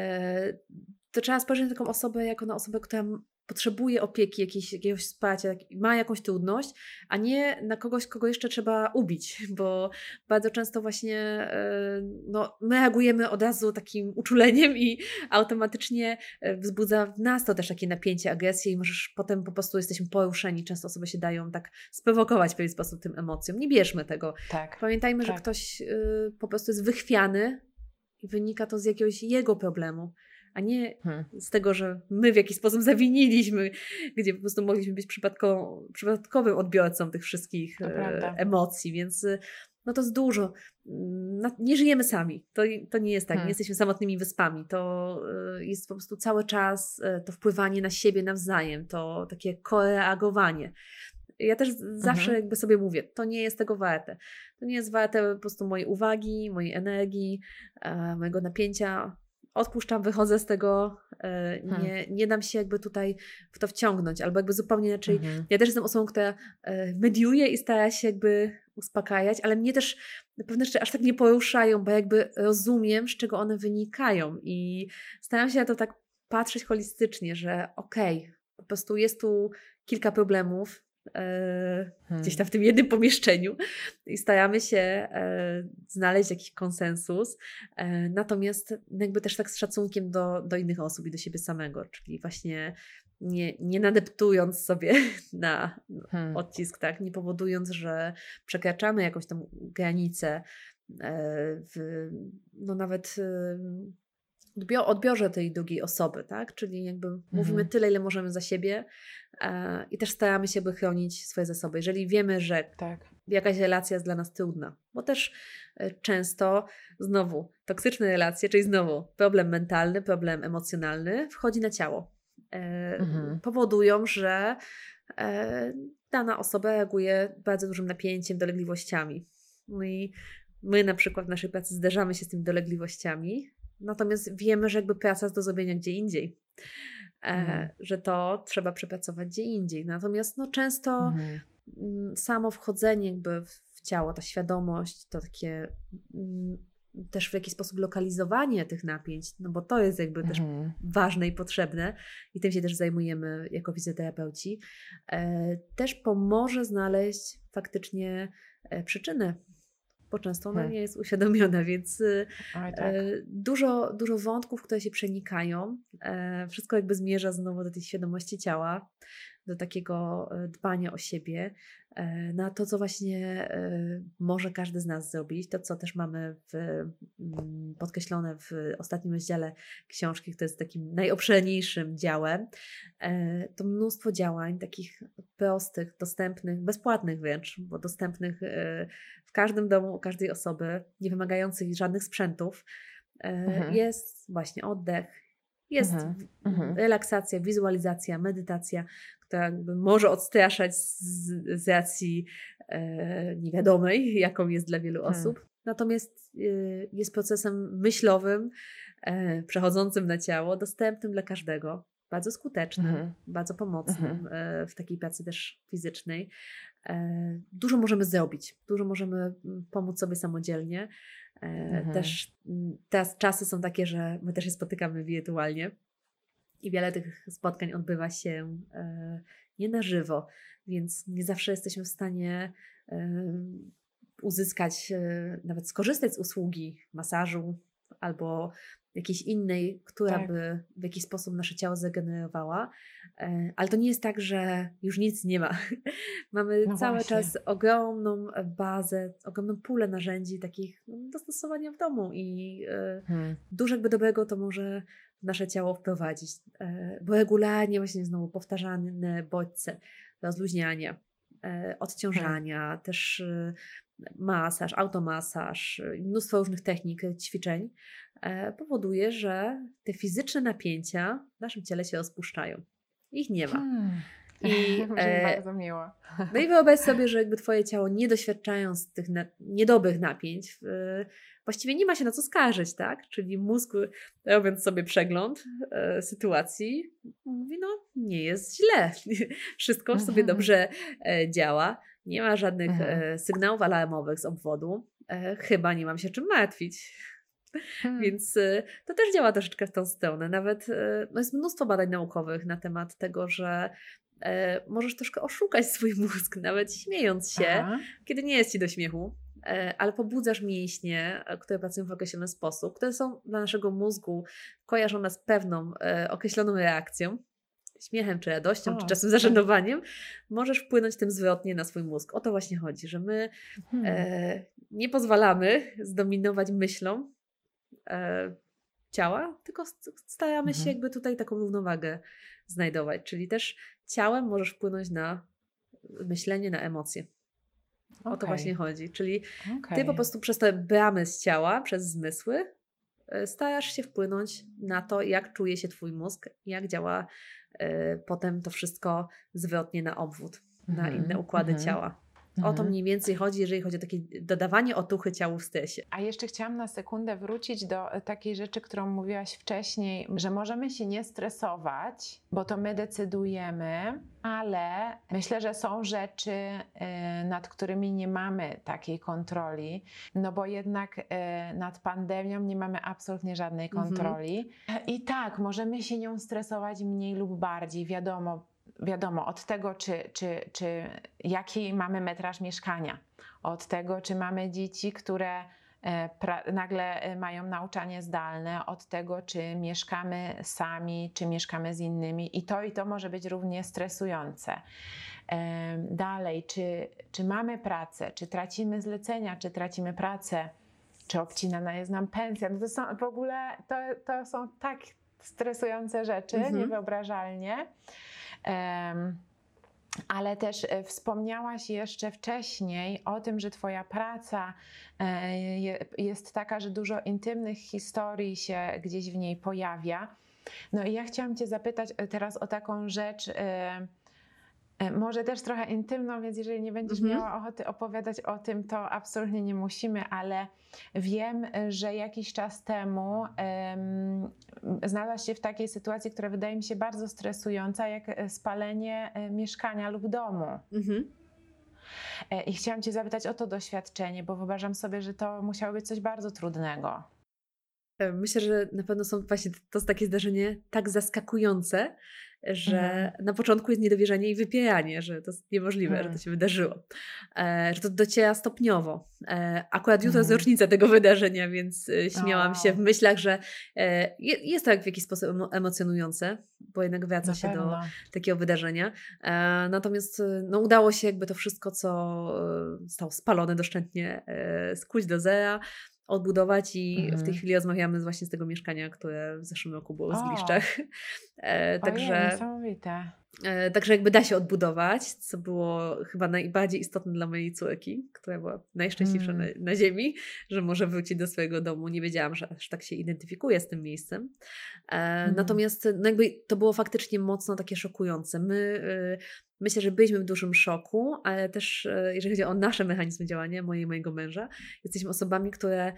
to trzeba spojrzeć na taką osobę jako na osobę, która potrzebuje opieki, jakiejś, jakiegoś wsparcia, ma jakąś trudność, a nie na kogoś, kogo jeszcze trzeba ubić, bo bardzo często właśnie e, no, my reagujemy od razu takim uczuleniem i automatycznie e, wzbudza w nas to też takie napięcie, agresję i możesz potem po prostu jesteśmy poruszeni. Często osoby się dają tak sprowokować w pewien sposób tym emocjom. Nie bierzmy tego. Tak, Pamiętajmy, tak. że ktoś e, po prostu jest wychwiany i wynika to z jakiegoś jego problemu a nie hmm. z tego, że my w jakiś sposób zawiniliśmy, gdzie po prostu mogliśmy być przypadkowym odbiorcą tych wszystkich e, emocji, więc e, no to jest dużo. Mm, nie żyjemy sami. To, to nie jest tak. Hmm. Nie jesteśmy samotnymi wyspami. To e, jest po prostu cały czas to wpływanie na siebie nawzajem, to takie koreagowanie. Ja też zawsze mhm. jakby sobie mówię, to nie jest tego warte. To nie jest warte po prostu mojej uwagi, mojej energii, mojego napięcia odpuszczam, wychodzę z tego, e, hmm. nie, nie dam się jakby tutaj w to wciągnąć, albo jakby zupełnie inaczej. Mhm. Ja też jestem osobą, która e, mediuje i stara się jakby uspokajać, ale mnie też pewne rzeczy aż tak nie poruszają, bo jakby rozumiem, z czego one wynikają i staram się na to tak patrzeć holistycznie, że okej, okay, po prostu jest tu kilka problemów, hmm. gdzieś tam w tym jednym pomieszczeniu i staramy się e, znaleźć jakiś konsensus, e, natomiast jakby też tak z szacunkiem do, do innych osób i do siebie samego, czyli właśnie nie, nie nadeptując sobie na hmm. odcisk, tak, nie powodując, że przekraczamy jakąś tam granicę w, no nawet odbiorze tej drugiej osoby, tak? Czyli jakby mhm. mówimy tyle, ile możemy za siebie e, i też staramy się, by chronić swoje zasoby. Jeżeli wiemy, że tak. jakaś relacja jest dla nas trudna, bo też e, często znowu toksyczne relacje, czyli znowu problem mentalny, problem emocjonalny wchodzi na ciało. E, mhm. Powodują, że e, dana osoba reaguje bardzo dużym napięciem, dolegliwościami. No i my na przykład w naszej pracy zderzamy się z tymi dolegliwościami, Natomiast wiemy, że jakby praca jest do zrobienia gdzie indziej. E, mhm. że to trzeba przepracować gdzie indziej. Natomiast no, często mhm. Mm, samo wchodzenie jakby w ciało, ta świadomość, to takie mm, też w jakiś sposób lokalizowanie tych napięć, no bo to jest jakby też mhm. ważne i potrzebne i tym się też zajmujemy jako fizjoterapeuci, e, też pomoże znaleźć faktycznie e, przyczynę bo często ona hmm. nie jest uświadomiona, więc y, Oj, tak. E, dużo, dużo wątków, które się przenikają. E, wszystko jakby zmierza znowu do tej świadomości ciała, do takiego e, dbania o siebie, E, na to, co właśnie e, może każdy z nas zrobić, to co też mamy w, mm, podkreślone w ostatnim rozdziale książki, to jest takim najobszerniejszym działem, to mnóstwo działań takich prostych, dostępnych, bezpłatnych wręcz, bo dostępnych w każdym domu u każdej osoby, nie wymagających żadnych sprzętów, mhm. jest właśnie oddech, jest mhm. mhm. relaksacja, wizualizacja, medytacja, która może odstraszać z, z racji e, niewiadomej, jaką jest dla wielu hmm. osób. Natomiast e, jest procesem myślowym, e, przechodzącym na ciało, dostępnym dla każdego, bardzo skutecznym, mhm. bardzo pomocnym mhm. e, w takiej pracy też fizycznej. E, dużo możemy zrobić, dużo możemy mm, pomóc sobie samodzielnie. E, mhm. Też mm, teraz czasy są takie, że my też się spotykamy wirtualnie i wiele tych spotkań odbywa się e, nie na żywo, więc nie zawsze jesteśmy w stanie uzyskać, nawet skorzystać z usługi masażu albo jakiejś innej, która tak. by w jakiś sposób nasze ciało zregenerowała. Ale to nie jest tak, że już nic nie ma. Mamy no cały właśnie. czas ogromną bazę, ogromną pulę narzędzi takich no, do stosowania w domu i hmm. dużo jakby dobrego to może nasze ciało wprowadzić, e, bo regularnie właśnie znowu powtarzane bodźce rozluźniania, e, odciążania, hmm. też e, masaż, automasaż, mnóstwo różnych technik, ćwiczeń powoduje, że te fizyczne napięcia w naszym ciele się rozpuszczają. Ich nie ma. Hmm. I, e, bardzo miło. No i wyobraź sobie, że jakby twoje ciało nie doświadczając tych na, niedobrych napięć, e, właściwie nie ma się na co skarżyć, tak? Czyli mózg, robiąc sobie przegląd e, sytuacji, mówi, no nie jest źle, wszystko w sobie mhm. dobrze e, działa, nie ma żadnych mhm. e, sygnałów alarmowych z obwodu, e, chyba nie mam się czym martwić. Hmm. Więc y, to też działa troszeczkę w tą stronę. Nawet no jest mnóstwo badań naukowych na temat tego, że możesz troszkę oszukać swój mózg, nawet śmiejąc się, Aha. kiedy nie jest ci do śmiechu. Ale pobudzasz mięśnie, które pracują w określony sposób, które są dla naszego mózgu kojarzone z pewną określoną reakcją, śmiechem, czy radością, o, czy czasem zażenowaniem, możesz wpłynąć tym zwrotnie na swój mózg. O to właśnie chodzi, że my hmm. e, nie pozwalamy zdominować myślą e, ciała, tylko staramy mhm. się jakby tutaj taką równowagę znajdować. Czyli też ciałem możesz wpłynąć na myślenie, na emocje. Okay. O to właśnie chodzi. Czyli okay. ty po prostu przez te bramy z ciała, przez zmysły, e, starasz się wpłynąć na to, jak czuje się twój mózg, jak działa potem to wszystko zwrotnie na obwód, mm -hmm. na inne układy mm -hmm. ciała. O to mhm. mniej więcej chodzi, jeżeli chodzi o takie dodawanie otuchy ciału w stresie. A jeszcze chciałam na sekundę wrócić do e, takiej rzeczy, którą mówiłaś wcześniej, że możemy się nie stresować, bo to my decydujemy, ale myślę, że są rzeczy, e, nad którymi nie mamy takiej kontroli, no bo jednak e, nad pandemią nie mamy absolutnie żadnej mhm. kontroli. Mhm. I tak, możemy się nią stresować mniej lub bardziej, wiadomo wiadomo, od tego, czy, czy, czy jaki mamy metraż mieszkania, od tego, czy mamy dzieci, które e, nagle e, mają nauczanie zdalne, od tego, czy mieszkamy sami, czy mieszkamy z innymi. I to i to może być równie stresujące. Dalej, czy, czy mamy pracę, czy tracimy zlecenia, czy tracimy pracę, czy obcinana jest nam pensja. No to są w ogóle to, to są tak stresujące rzeczy, mhm. niewyobrażalnie. Ale też e, wspomniałaś jeszcze wcześniej o tym, że Twoja praca e, jest taka, że dużo intymnych historii się gdzieś w niej pojawia. No i ja chciałam Cię zapytać e, teraz o taką rzecz może też trochę intymną, więc jeżeli nie będziesz mhm. miała ochoty opowiadać o tym, to absolutnie nie musimy, ale wiem, że jakiś czas temu um, znalazłaś się w takiej sytuacji, która wydaje mi się bardzo stresująca, jak e, spalenie e, mieszkania lub domu. Mhm. I chciałam Cię zapytać o to doświadczenie, bo wyobrażam sobie, że to musiało być coś bardzo trudnego. Myślę, że na pewno są właśnie to takie zdarzenie tak zaskakujące, że mhm. na początku jest niedowierzanie i wypieranie, że to jest niemożliwe, mhm. że to mhm. się wydarzyło. E, że to dociera stopniowo. E, akurat jutro jest mhm. rocznica tego wydarzenia, więc e, śmiałam o. się w myślach, że e, jest to w jakiś sposób emocjonujące, bo jednak wraca na się pewno. do takiego wydarzenia. E, natomiast e, no, udało się jakby to wszystko, co zostało spalone doszczętnie, skuć do zera odbudować i mhm. w tej mhm. chwili rozmawiamy właśnie z tego mieszkania, które w zeszłym roku było w Zgliszczach. E, także, niesamowite. E, także jakby da się odbudować, co było chyba najbardziej istotne dla mojej córki, która była najszczęśliwsza mm. na, na, ziemi, że może wrócić do swojego domu. Nie wiedziałam, że aż tak się identyfikuje z tym miejscem. E, mm. Natomiast no jakby to było faktycznie mocno takie szokujące. My y, Myślę, że byliśmy w dużym szoku, ale też e, jeżeli chodzi o nasze mechanizmy działania, moje i mojego męża, jesteśmy osobami, które e,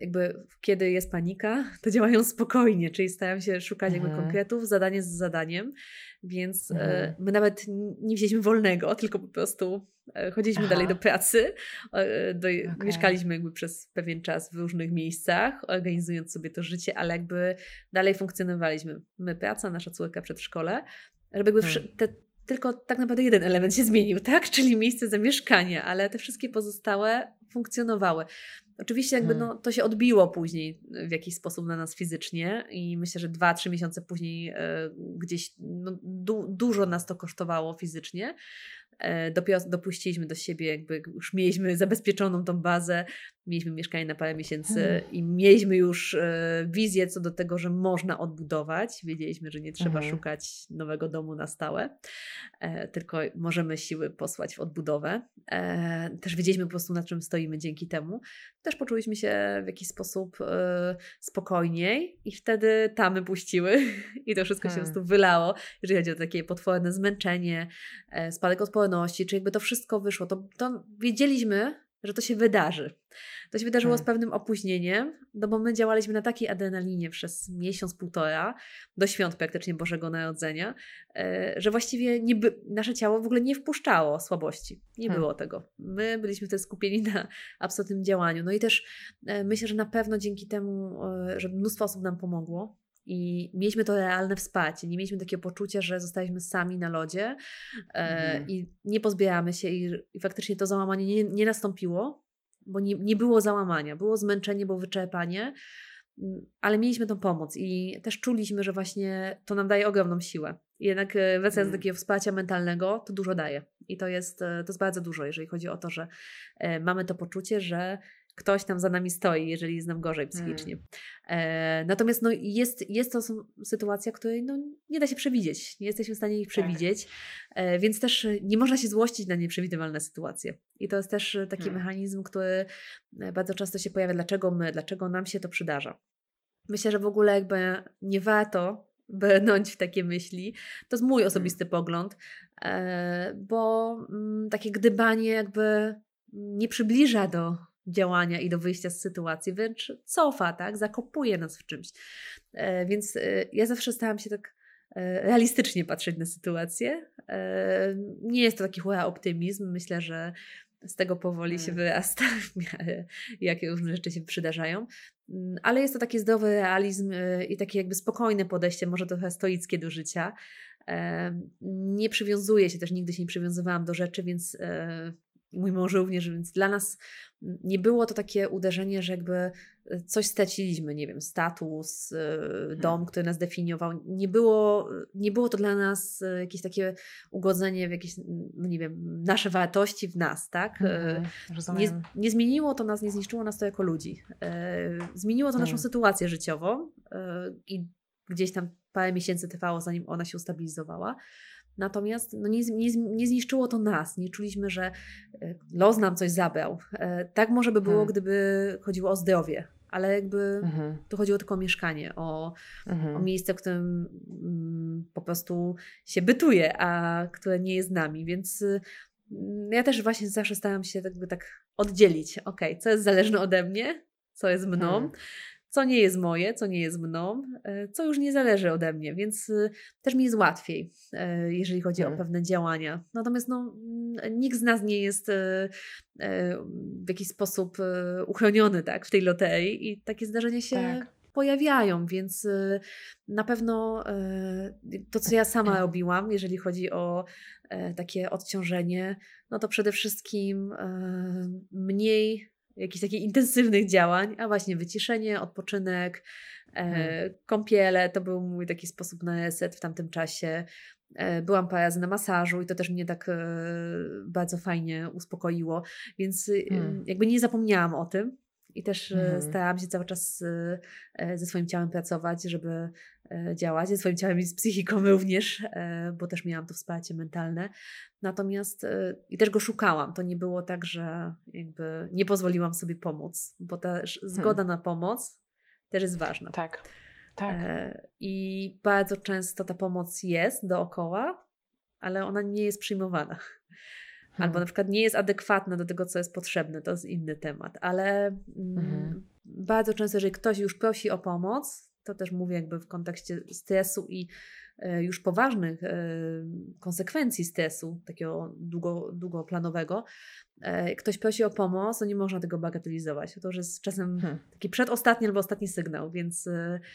jakby kiedy jest panika, to działają spokojnie, czyli starają się szukać jakby mhm. konkretów, zadanie z zadaniem, więc e, mhm. my nawet nie wzięliśmy wolnego, tylko po prostu chodziliśmy Aha. dalej do pracy, do, okay. mieszkaliśmy jakby przez pewien czas w różnych miejscach, organizując sobie to życie, ale jakby dalej funkcjonowaliśmy. My praca, nasza córka przedszkole, żeby jakby hmm. te, tylko tak naprawdę jeden element się zmienił, tak? Czyli miejsce zamieszkania, ale te wszystkie pozostałe funkcjonowały. Oczywiście jakby hmm. no, to się odbiło później w jakiś sposób na nas fizycznie i myślę, że dwa, trzy miesiące później e, gdzieś no, du dużo nas to kosztowało fizycznie. E, dopiero dopuściliśmy do siebie, jakby już mieliśmy zabezpieczoną tą bazę, Mieliśmy mieszkanie na parę miesięcy hmm. i mieliśmy już e, wizję co do tego, że można odbudować. Wiedzieliśmy, że nie trzeba hmm. szukać nowego domu na stałe, e, tylko możemy siły posłać w odbudowę. E, też wiedzieliśmy po prostu, na czym stoimy dzięki temu. Też poczuliśmy się w jakiś sposób spokojniej i wtedy tamy puściły i to wszystko się po prostu wylało, jeżeli chodzi o takie potworne zmęczenie, spadek odporności, czy jakby to wszystko wyszło. To, to wiedzieliśmy, że to się wydarzy. To się wydarzyło hmm. z pewnym opóźnieniem, no bo my działaliśmy na takiej adrenalinie przez miesiąc, półtora, do świąt praktycznie Bożego Narodzenia, e, że właściwie nie by, nasze ciało w ogóle nie wpuszczało słabości. Nie hmm. było tego. My byliśmy wtedy skupieni na absolutnym działaniu. No i też e, myślę, że na pewno dzięki temu, e, że mnóstwo osób nam pomogło, i mieliśmy to realne wsparcie. Nie mieliśmy takiego poczucia, że zostaliśmy sami na lodzie e, mhm. i nie pozbieramy się, i, i, faktycznie to załamanie nie, nie nastąpiło, bo nie, nie było załamania. Było zmęczenie, było wyczerpanie, mm, ale mieliśmy tą pomoc i też czuliśmy, że właśnie to nam daje ogromną siłę. I jednak e, wracając do mhm. takiego wsparcia mentalnego, to dużo daje. I to jest, e, to jest bardzo dużo, jeżeli chodzi o to, że mamy to poczucie, że ktoś tam za nami stoi, jeżeli jest nam gorzej psychicznie. Hmm. E, natomiast no, jest, jest to sytuacja, której no, nie da się przewidzieć. Nie jesteśmy w stanie ich tak. przewidzieć, tak. więc też nie można się złościć na nieprzewidywalne sytuacje. I to jest też taki hmm. mechanizm, który e, bardzo często się pojawia. Dlaczego my, dlaczego nam się to przydarza? Myślę, że w ogóle jakby nie warto brnąć w takie myśli. To jest mój hmm. osobisty hmm. pogląd, bo m, takie gdybanie jakby nie przybliża do działania i do wyjścia z sytuacji, wręcz cofa, tak? Zakopuje nas w czymś. E, więc e, ja zawsze starałam się tak e, realistycznie patrzeć na sytuację. Nie jest to taki hura optymizm. Myślę, że z tego powoli się mm. wyrasta, jakie różne rzeczy się przydarzają. Mm, ale jest to taki zdrowy realizm i takie jakby spokojne podejście, może trochę stoickie do życia. Nie przywiązuję się też, nigdy się nie przywiązywałam do rzeczy, więc mój mąż również, więc dla nas nie było to takie uderzenie, że jakby e, coś straciliśmy, nie wiem, status, e, mhm. dom, który nas definiował. Nie było, nie było to dla nas e, jakieś takie ugodzenie w jakieś, no nie wiem, nasze wartości w nas, tak? Mhm, nie, nie, zmieniło to nas, nie zniszczyło nas to jako ludzi. Zmieniło to naszą mhm. sytuację życiową i gdzieś tam parę miesięcy trwało, zanim ona się ustabilizowała. Natomiast no nie, nie, nie zniszczyło to nas. Nie czuliśmy, że e, los nam coś zabrał. E, tak może by było, hmm. gdyby chodziło o zdrowie, ale jakby mhm. tu chodziło tylko o mieszkanie, o, mhm. o miejsce, w którym mm, po prostu się bytuje, a które nie jest nami. Więc mm, ja też właśnie zawsze staram się tak, tak oddzielić, ok, co jest zależne ode mnie, co jest mną, hmm co nie jest moje, co nie jest mną, e, co już nie zależy ode mnie, więc y, też mi jest łatwiej, e, jeżeli chodzi hmm. o pewne działania. Natomiast no, nikt z nas nie jest e, w jakiś sposób uchroniony tak, w tej loterii i takie zdarzenia się tak. pojawiają, więc na pewno to, co ja sama robiłam, jeżeli chodzi o takie odciążenie, no to przede wszystkim mniej jakichś takich intensywnych działań, a właśnie wyciszenie, odpoczynek, e, hmm. kąpiele to był mój taki sposób na reset w tamtym czasie. E, byłam parę razy na masażu i to też mnie tak e, bardzo fajnie uspokoiło, więc y, hmm. jakby nie zapomniałam o tym. I też hmm. starałam się cały czas ze swoim ciałem pracować, żeby działać, ze swoim ciałem i z psychiką również, bo też miałam to wsparcie mentalne. Natomiast i też go szukałam. To nie było tak, że jakby nie pozwoliłam sobie pomóc, bo ta zgoda hmm. na pomoc też jest ważna. Tak. tak. I bardzo często ta pomoc jest dookoła, ale ona nie jest przyjmowana. Albo hmm. na przykład nie jest adekwatna do tego, co jest potrzebne, to jest inny temat. Ale mm, mhm. bardzo często, jeżeli ktoś już prosi o pomoc, to też mówię jakby w kontekście stresu i e, już poważnych e, konsekwencji stresu, takiego długo, długoplanowego, e, ktoś prosi o pomoc, to nie można tego bagatelizować. To już jest czasem hmm. taki przedostatni albo ostatni sygnał, więc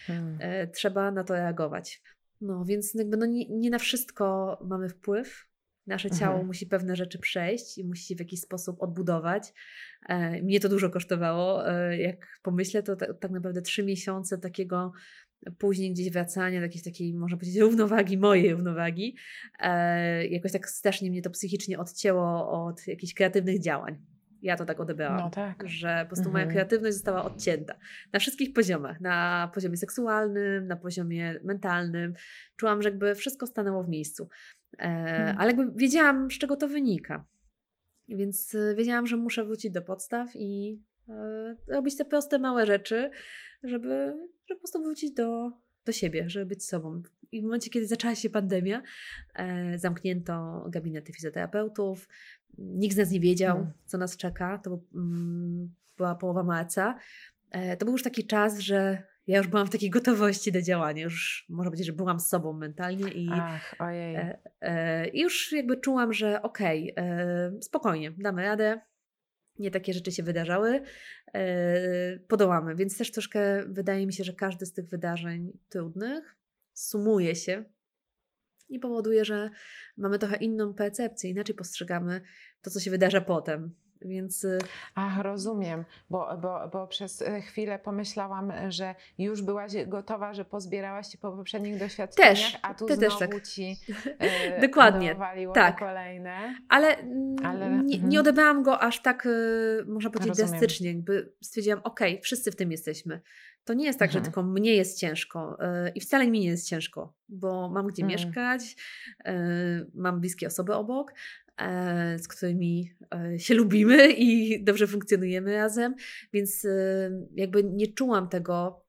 hmm. trzeba na to reagować. No więc jakby no nie, nie na wszystko mamy wpływ, Nasze ciało mhm. musi pewne rzeczy przejść i musi się w jakiś sposób odbudować. E, mnie to dużo kosztowało. E, jak pomyślę, to tak naprawdę trzy miesiące takiego później gdzieś wracania do jakiejś takiej, można powiedzieć, równowagi, mojej równowagi. E, jakoś tak strasznie mnie to psychicznie odcięło od jakichś kreatywnych działań. Ja to tak odebrałam, No tak. że po prostu Mhm. moja kreatywność została odcięta na wszystkich poziomach. Na poziomie seksualnym, na poziomie mentalnym. Czułam, że jakby wszystko stanęło w miejscu. E, Mhm. ale jakby wiedziałam, z czego to wynika. Więc e, wiedziałam, że muszę wrócić do podstaw i e, robić te proste, małe rzeczy, żeby, żeby po prostu wrócić do, do siebie, żeby być sobą. I w momencie, kiedy zaczęła się pandemia, e, zamknięto gabinety fizjoterapeutów, nikt z nas nie wiedział, Hmm. co nas czeka. To był, mm, była połowa marca. E, to był już taki czas, że ja już byłam w takiej gotowości do działania. Już można powiedzieć, że byłam z sobą mentalnie i, Ach, ojej. e, e, już jakby czułam, że okej, e, spokojnie, damy radę. Nie takie rzeczy się wydarzały. E, podołamy. Więc też troszkę wydaje mi się, że każdy z tych wydarzeń trudnych sumuje się i powoduje, że mamy trochę inną percepcję, inaczej postrzegamy to, co się wydarza potem. Więc y, Ach, rozumiem, bo, bo, bo przez e, chwilę pomyślałam, że już byłaś gotowa, że pozbierałaś się po poprzednich doświadczeniach, Też, a tu ty też znowu tak. ci e, Dokładnie, tak. kolejne. Ale, mm, Ale- nie, mhm. nie odebrałam go aż tak, y, można powiedzieć, Rozumiem. drastycznie. Jakby stwierdziłam, okej, wszyscy w tym jesteśmy. To nie jest tak, że Mhm. tylko mnie jest ciężko y, i wcale mi nie jest ciężko, bo mam gdzie Mm. mieszkać, y, mam bliskie osoby obok, z którymi e, się lubimy i dobrze funkcjonujemy razem, więc y, jakby nie czułam tego e,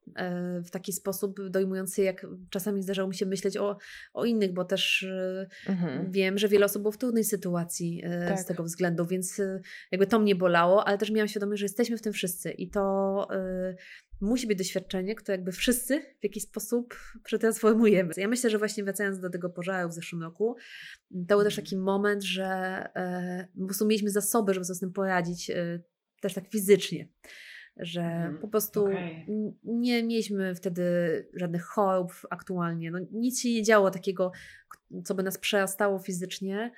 w taki sposób dojmujący, jak czasami zdarzało mi się myśleć o, o innych, bo też y, Mhm. Wiem, że wiele osób było w trudnej sytuacji e, Tak. z tego względu, więc e, jakby to mnie bolało, ale też miałam świadomość, że jesteśmy w tym wszyscy i to e, musi być doświadczenie, które jakby wszyscy w jakiś sposób przetransformujemy. Ja myślę, że właśnie wracając do tego pożaru w zeszłym roku, to był też taki moment, że e, po prostu mieliśmy zasoby, żeby sobie z tym poradzić e, też tak fizycznie. Że Mhm. po prostu n- nie mieliśmy wtedy żadnych chorób aktualnie. No, nic się nie działo takiego, co by nas przerastało fizycznie.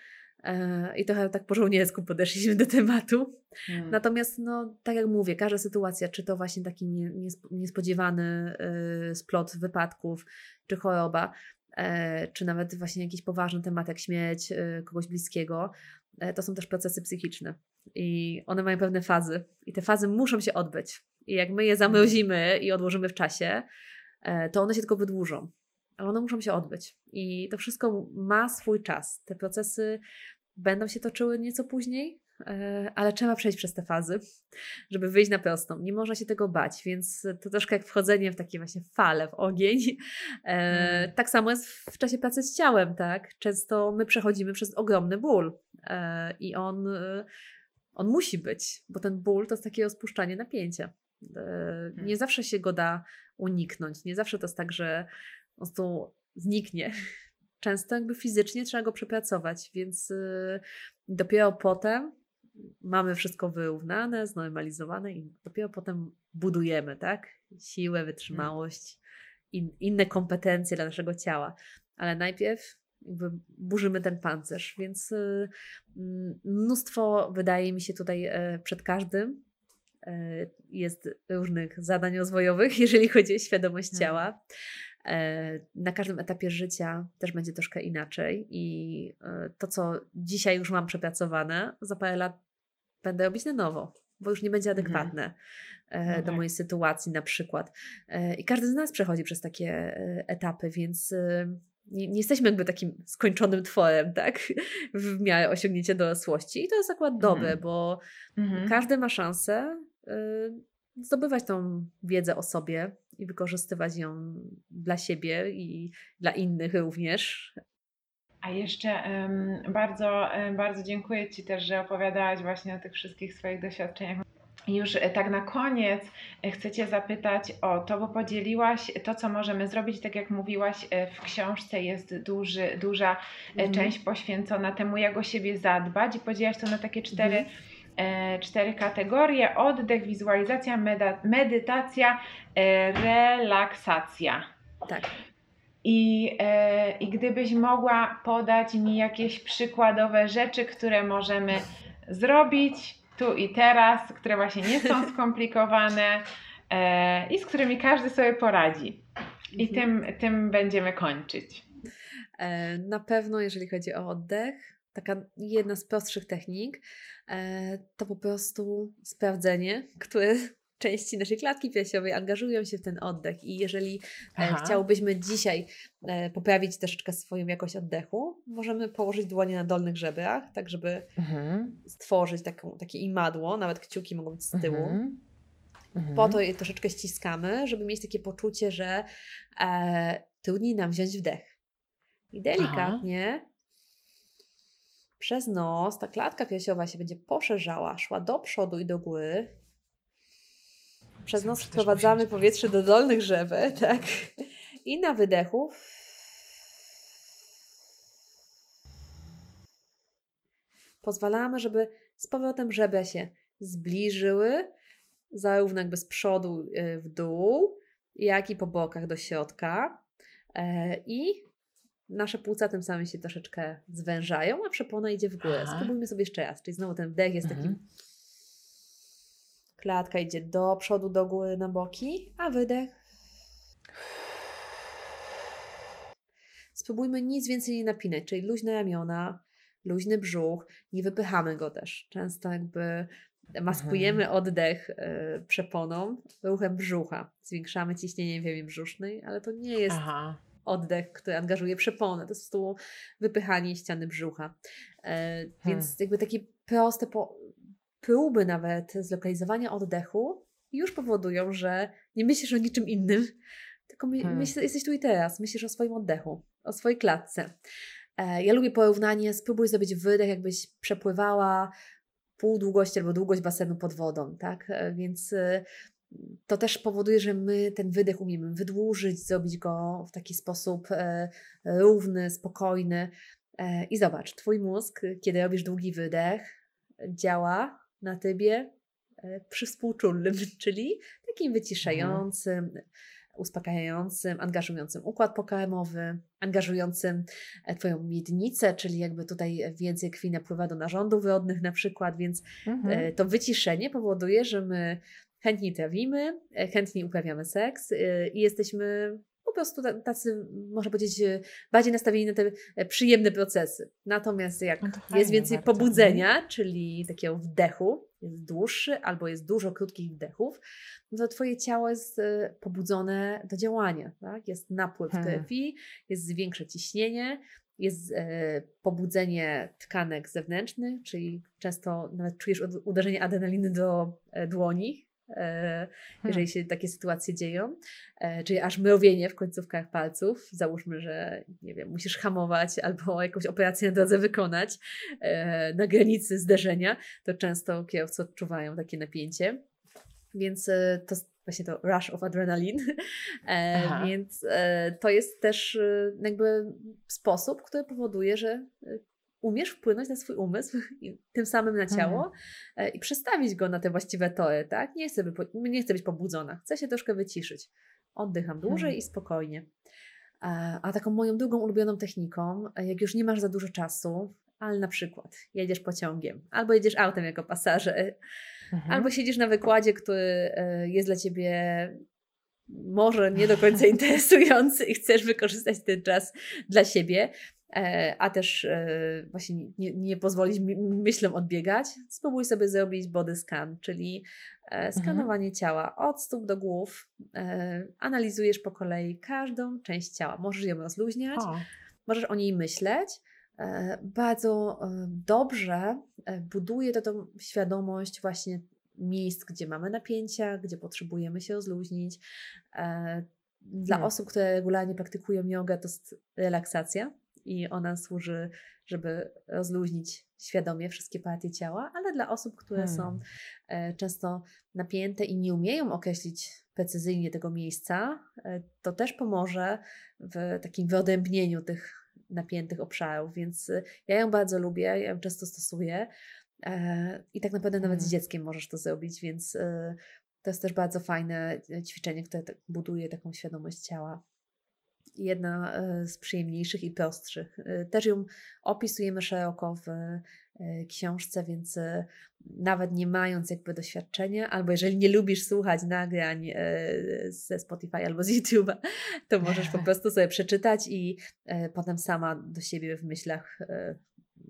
E, I trochę tak po żołniersku podeszliśmy do tematu. Mm. Natomiast, no, tak jak mówię, każda sytuacja, czy to właśnie taki nie, niesp- niespodziewany y, splot wypadków, czy choroba, e, czy nawet właśnie jakiś poważny temat jak śmierć y, kogoś bliskiego, e, to są też procesy psychiczne. I one mają pewne fazy. I te fazy muszą się odbyć. I jak my je zamrozimy i odłożymy w czasie, e, to one się tylko wydłużą. Ale one muszą się odbyć. I to wszystko ma swój czas. Te procesy będą się toczyły nieco później, e, ale trzeba przejść przez te fazy, żeby wyjść na prostą. Nie można się tego bać, więc to troszkę jak wchodzenie w takie właśnie fale, w ogień. E, Mm. Tak samo jest w czasie pracy z ciałem, tak? Często my przechodzimy przez ogromny ból i on, on musi być, bo ten ból to jest takie rozpuszczanie napięcia. E, Nie zawsze się go da uniknąć, nie zawsze to jest tak, że po prostu zniknie. Często jakby fizycznie trzeba go przepracować, więc y, dopiero potem mamy wszystko wyrównane, znormalizowane i dopiero potem budujemy, tak? Siłę, wytrzymałość, in, inne kompetencje dla naszego ciała. Ale najpierw burzymy ten pancerz, więc y, mm, mnóstwo wydaje mi się tutaj e, przed każdym e, jest różnych zadań rozwojowych, jeżeli chodzi o świadomość Mhm. ciała. E, Na każdym etapie życia też będzie troszkę inaczej i to, co dzisiaj już mam przepracowane, za parę lat będę robić na nowo, bo już nie będzie Mhm. adekwatne No do mojej sytuacji na przykład. I każdy z nas przechodzi przez takie etapy, więc e, nie, nie jesteśmy jakby takim skończonym tworem, tak? W miarę osiągnięcia dorosłości. I to jest akurat dobre, Mhm. bo Mhm. każdy ma szansę y, zdobywać tą wiedzę o sobie i wykorzystywać ją dla siebie i dla innych również. A jeszcze em, bardzo, bardzo dziękuję Ci też, że opowiadałaś właśnie o tych wszystkich swoich doświadczeniach. Już e, tak na koniec e, chcę Cię zapytać o to, bo podzieliłaś to, co możemy zrobić. Tak jak mówiłaś, e, w książce jest duży, duża Mhm. część poświęcona temu, jak o siebie zadbać i podzieliłaś to na takie cztery, Mhm. cztery kategorie. Oddech, wizualizacja, medytacja, relaksacja. Tak. I, I gdybyś mogła podać mi jakieś przykładowe rzeczy, które możemy zrobić tu i teraz, które właśnie nie są skomplikowane e, i z którymi każdy sobie poradzi. I Mhm. tym, tym będziemy kończyć. E, Na pewno, jeżeli chodzi o oddech, taka jedna z prostszych technik, to po prostu sprawdzenie, które części naszej klatki piersiowej angażują się w ten oddech i jeżeli Aha. chciałbyśmy dzisiaj poprawić troszeczkę swoją jakość oddechu, możemy położyć dłonie na dolnych żebrach, tak żeby mhm. stworzyć taką, takie imadło, nawet kciuki mogą być z tyłu. Mhm. Mhm. Po to je troszeczkę ściskamy, żeby mieć takie poczucie, że e, trudniej nam wziąć wdech. I delikatnie Aha. przez nos ta klatka piersiowa się będzie poszerzała, szła do przodu i do góry. Przez nos wprowadzamy powietrze do dolnych żeber, tak? I na wydechu pozwalamy, żeby z powrotem żebra się zbliżyły, zarówno jakby z przodu y, w dół, jak i po bokach do środka. E, I nasze płuca tym samym się troszeczkę zwężają, a przepona idzie w górę. Aha. Spróbujmy sobie jeszcze raz. Czyli znowu ten wdech jest mhm. taki. Klatka idzie do przodu, do góry, na boki, a wydech. Spróbujmy nic więcej nie napinać, czyli luźne ramiona, luźny brzuch, nie wypychamy go też. Często jakby Maskujemy mhm. oddech y, przeponą ruchem brzucha. Zwiększamy ciśnienie w jamie brzusznej, ale to nie jest Aha. oddech, który angażuje przeponę. To jest po wypychanie ściany brzucha. E, hmm. Więc jakby takie proste po, próby nawet zlokalizowania oddechu już powodują, że nie myślisz o niczym innym, tylko my, hmm. myśl, jesteś tu i teraz. Myślisz o swoim oddechu, o swojej klatce. E, ja lubię porównanie, spróbuj zrobić wydech, jakbyś przepływała pół długości albo długość basenu pod wodą, tak? E, więc e, to też powoduje, że my ten wydech umiemy wydłużyć, zrobić go w taki sposób e, równy, spokojny. I zobacz, twój mózg, kiedy robisz długi wydech, działa na tybie współczulnym, czyli takim wyciszającym, uspokajającym, angażującym układ pokarmowy, angażującym e, Twoją miednicę, czyli jakby tutaj więcej krwi napływa do narządów rodnych na przykład, więc mhm. E, to wyciszenie powoduje, że my chętniej trawimy, e, chętniej uprawiamy seks i jesteśmy po prostu tacy, można powiedzieć, bardziej nastawieni na te przyjemne procesy. Natomiast jak no jest więcej bardzo. pobudzenia, czyli takiego wdechu, jest dłuższy albo jest dużo krótkich wdechów, no to Twoje ciało jest e, pobudzone do działania. Tak? Jest napływ hmm. krwi, jest większe ciśnienie, jest e, pobudzenie tkanek zewnętrznych, czyli często nawet czujesz uderzenie adrenaliny do e, dłoni, e, jeżeli hmm. się takie sytuacje dzieją, e, czyli aż mrowienie w końcówkach palców. Załóżmy, że nie wiem, musisz hamować albo jakąś operację na drodze wykonać e, na granicy zderzenia, to często kierowcy odczuwają takie napięcie. Więc e, to właśnie to rush of adrenaline. E, więc e, to jest też jakby sposób, który powoduje, że umiesz wpłynąć na swój umysł i tym samym na ciało mhm. i przestawić go na te właściwe tory, tak? Nie chcę, by, nie chcę być pobudzona, chcę się troszkę wyciszyć. Oddycham dłużej mhm. i spokojnie. A taką moją drugą ulubioną techniką, jak już nie masz za dużo czasu, ale na przykład jedziesz pociągiem albo jedziesz autem jako pasażer, mhm. albo siedzisz na wykładzie, który e, jest dla ciebie może nie do końca interesujący i chcesz wykorzystać ten czas dla siebie, e, a też e, właśnie nie, nie pozwolić myślom odbiegać, spróbuj sobie zrobić body scan, czyli mhm. skanowanie mhm. ciała od stóp do głów. Analizujesz po kolei każdą część ciała. Możesz ją rozluźniać, o. możesz o niej myśleć, E, bardzo e, dobrze e, buduje to tą świadomość właśnie miejsc, gdzie mamy napięcia, gdzie potrzebujemy się rozluźnić. Dla hmm. osób, które regularnie praktykują jogę, to jest relaksacja i ona służy, żeby rozluźnić świadomie wszystkie partie ciała, ale dla osób, które hmm. są często napięte i nie umieją określić precyzyjnie tego miejsca, to też pomoże w takim wyodrębnieniu tych napiętych obszarów, więc y, ja ją bardzo lubię, ja ją często stosuję e, i tak naprawdę nawet z mhm. dzieckiem możesz to zrobić, więc to jest też bardzo fajne e, ćwiczenie, które buduje taką świadomość ciała. Jedna e, z przyjemniejszych i prostszych. Też ją opisujemy szeroko w książce, więc nawet nie mając jakby doświadczenia, albo jeżeli nie lubisz słuchać nagrań ze Spotify albo z YouTube'a, to możesz po prostu sobie przeczytać i potem sama do siebie w myślach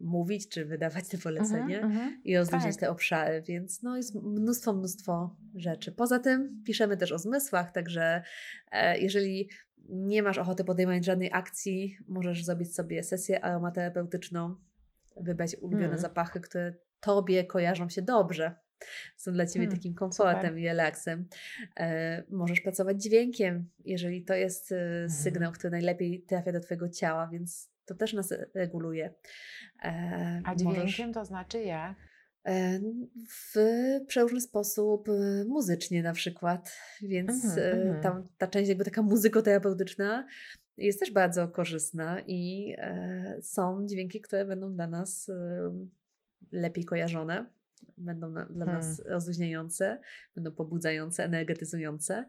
mówić, czy wydawać te polecenie Mhm, mhm. i rozluźniać Tak. te obszary, więc no jest mnóstwo, mnóstwo rzeczy. Poza tym piszemy też o zmysłach, także e, jeżeli nie masz ochoty podejmować żadnej akcji, możesz zrobić sobie sesję aromaterapeutyczną, wybrać ulubione Mm. zapachy, które Tobie kojarzą się dobrze. Są dla Ciebie Hmm, takim komfortem super. i relaksem. E, możesz pracować dźwiękiem, jeżeli to jest e, sygnał, który najlepiej trafia do Twojego ciała, więc to też nas reguluje. E, A możesz- dźwiękiem to znaczy jak? E, W przeróżny sposób, e, muzycznie na przykład, więc e, mhm. tam ta część jakby taka muzykoterapeutyczna jest też bardzo korzystna i są dźwięki, które będą dla nas lepiej kojarzone, będą na, dla nas Hmm. rozluźniające, będą pobudzające, energetyzujące.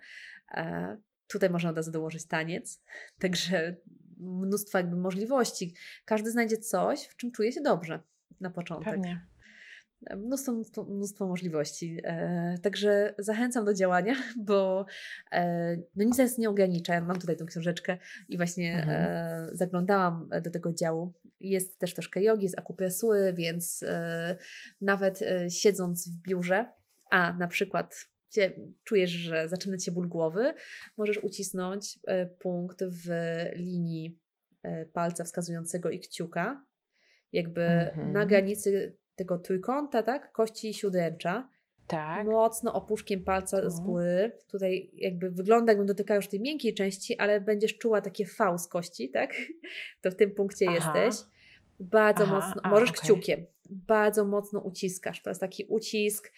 Tutaj można od razu dołożyć taniec, także mnóstwo jakby możliwości. Każdy znajdzie coś, w czym czuje się dobrze na początek Pewnie. Mnóstwo, mnóstwo, mnóstwo możliwości. E, także zachęcam do działania, bo e, no nic nas nie ogranicza. Ja mam tutaj tą książeczkę i właśnie Mhm. e, zaglądałam do tego działu. Jest też troszkę jogi, jest akupresury, więc nawet siedząc w biurze, a na przykład czujesz, że zaczyna Cię ból głowy, możesz ucisnąć punkt w linii palca wskazującego i kciuka, jakby Mhm. na granicy tego trójkąta, tak? Kości siódręcza. Tak. Mocno opuszkiem palca z Tu. góry. Tutaj jakby wygląda, jakbym dotykała już tej miękkiej części, ale będziesz czuła takie V z kości, tak? To w tym punkcie Aha. jesteś. Bardzo Aha, mocno, a, możesz okej. kciukiem, bardzo mocno uciskasz. To jest taki ucisk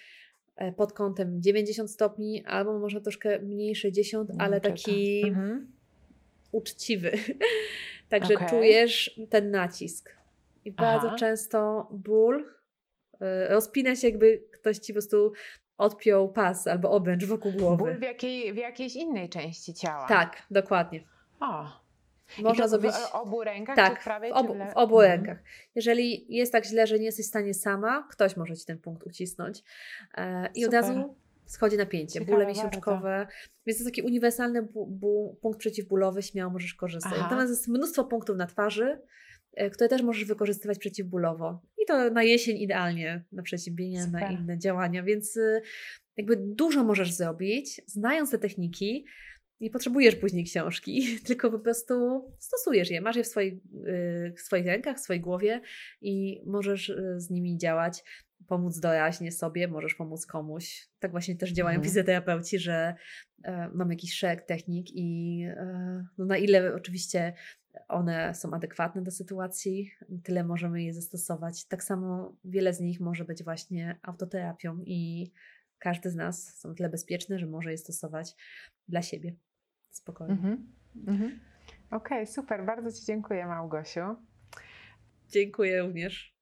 e, pod kątem 90 stopni, albo może troszkę mniej 60, ale Czekam. taki Mhm. uczciwy. Także Okej. czujesz ten nacisk. I bardzo Aha. często ból rozpina się, jakby ktoś ci po prostu odpiął pas albo obręcz wokół głowy. Ból w, jakiej, w jakiejś innej części ciała. Tak, dokładnie. O. Można zrobić. w obu rękach, Tak, w obu, w w obu Mhm. rękach. Jeżeli jest tak źle, że nie jesteś w stanie sama, ktoś może ci ten punkt ucisnąć. E, I od Super. razu schodzi napięcie, Ciekawe bóle miesiączkowe. Więc to taki uniwersalny bu, bu, punkt przeciwbólowy, śmiało możesz korzystać. Aha. Natomiast jest mnóstwo punktów na twarzy, e, które też możesz wykorzystywać przeciwbólowo. I to na jesień idealnie, na przeziębienie, na Super. inne działania. Więc y, jakby dużo możesz zrobić, znając te techniki. Nie potrzebujesz później książki, tylko po prostu stosujesz je. Masz je w swoich, y, w swoich rękach, w swojej głowie i możesz y, z nimi działać, pomóc doraźnie sobie, możesz pomóc komuś. Tak właśnie też działają Mhm. fizjoterapeuci, że e, mam jakiś szereg technik i e, no na ile oczywiście one są adekwatne do sytuacji, tyle możemy je zastosować. Tak samo wiele z nich może być właśnie autoterapią i każdy z nas są tyle bezpieczny, że może je stosować dla siebie. Spokojnie. Mhm. Mhm. Okej, super. Bardzo Ci dziękuję, Małgosiu. Dziękuję również.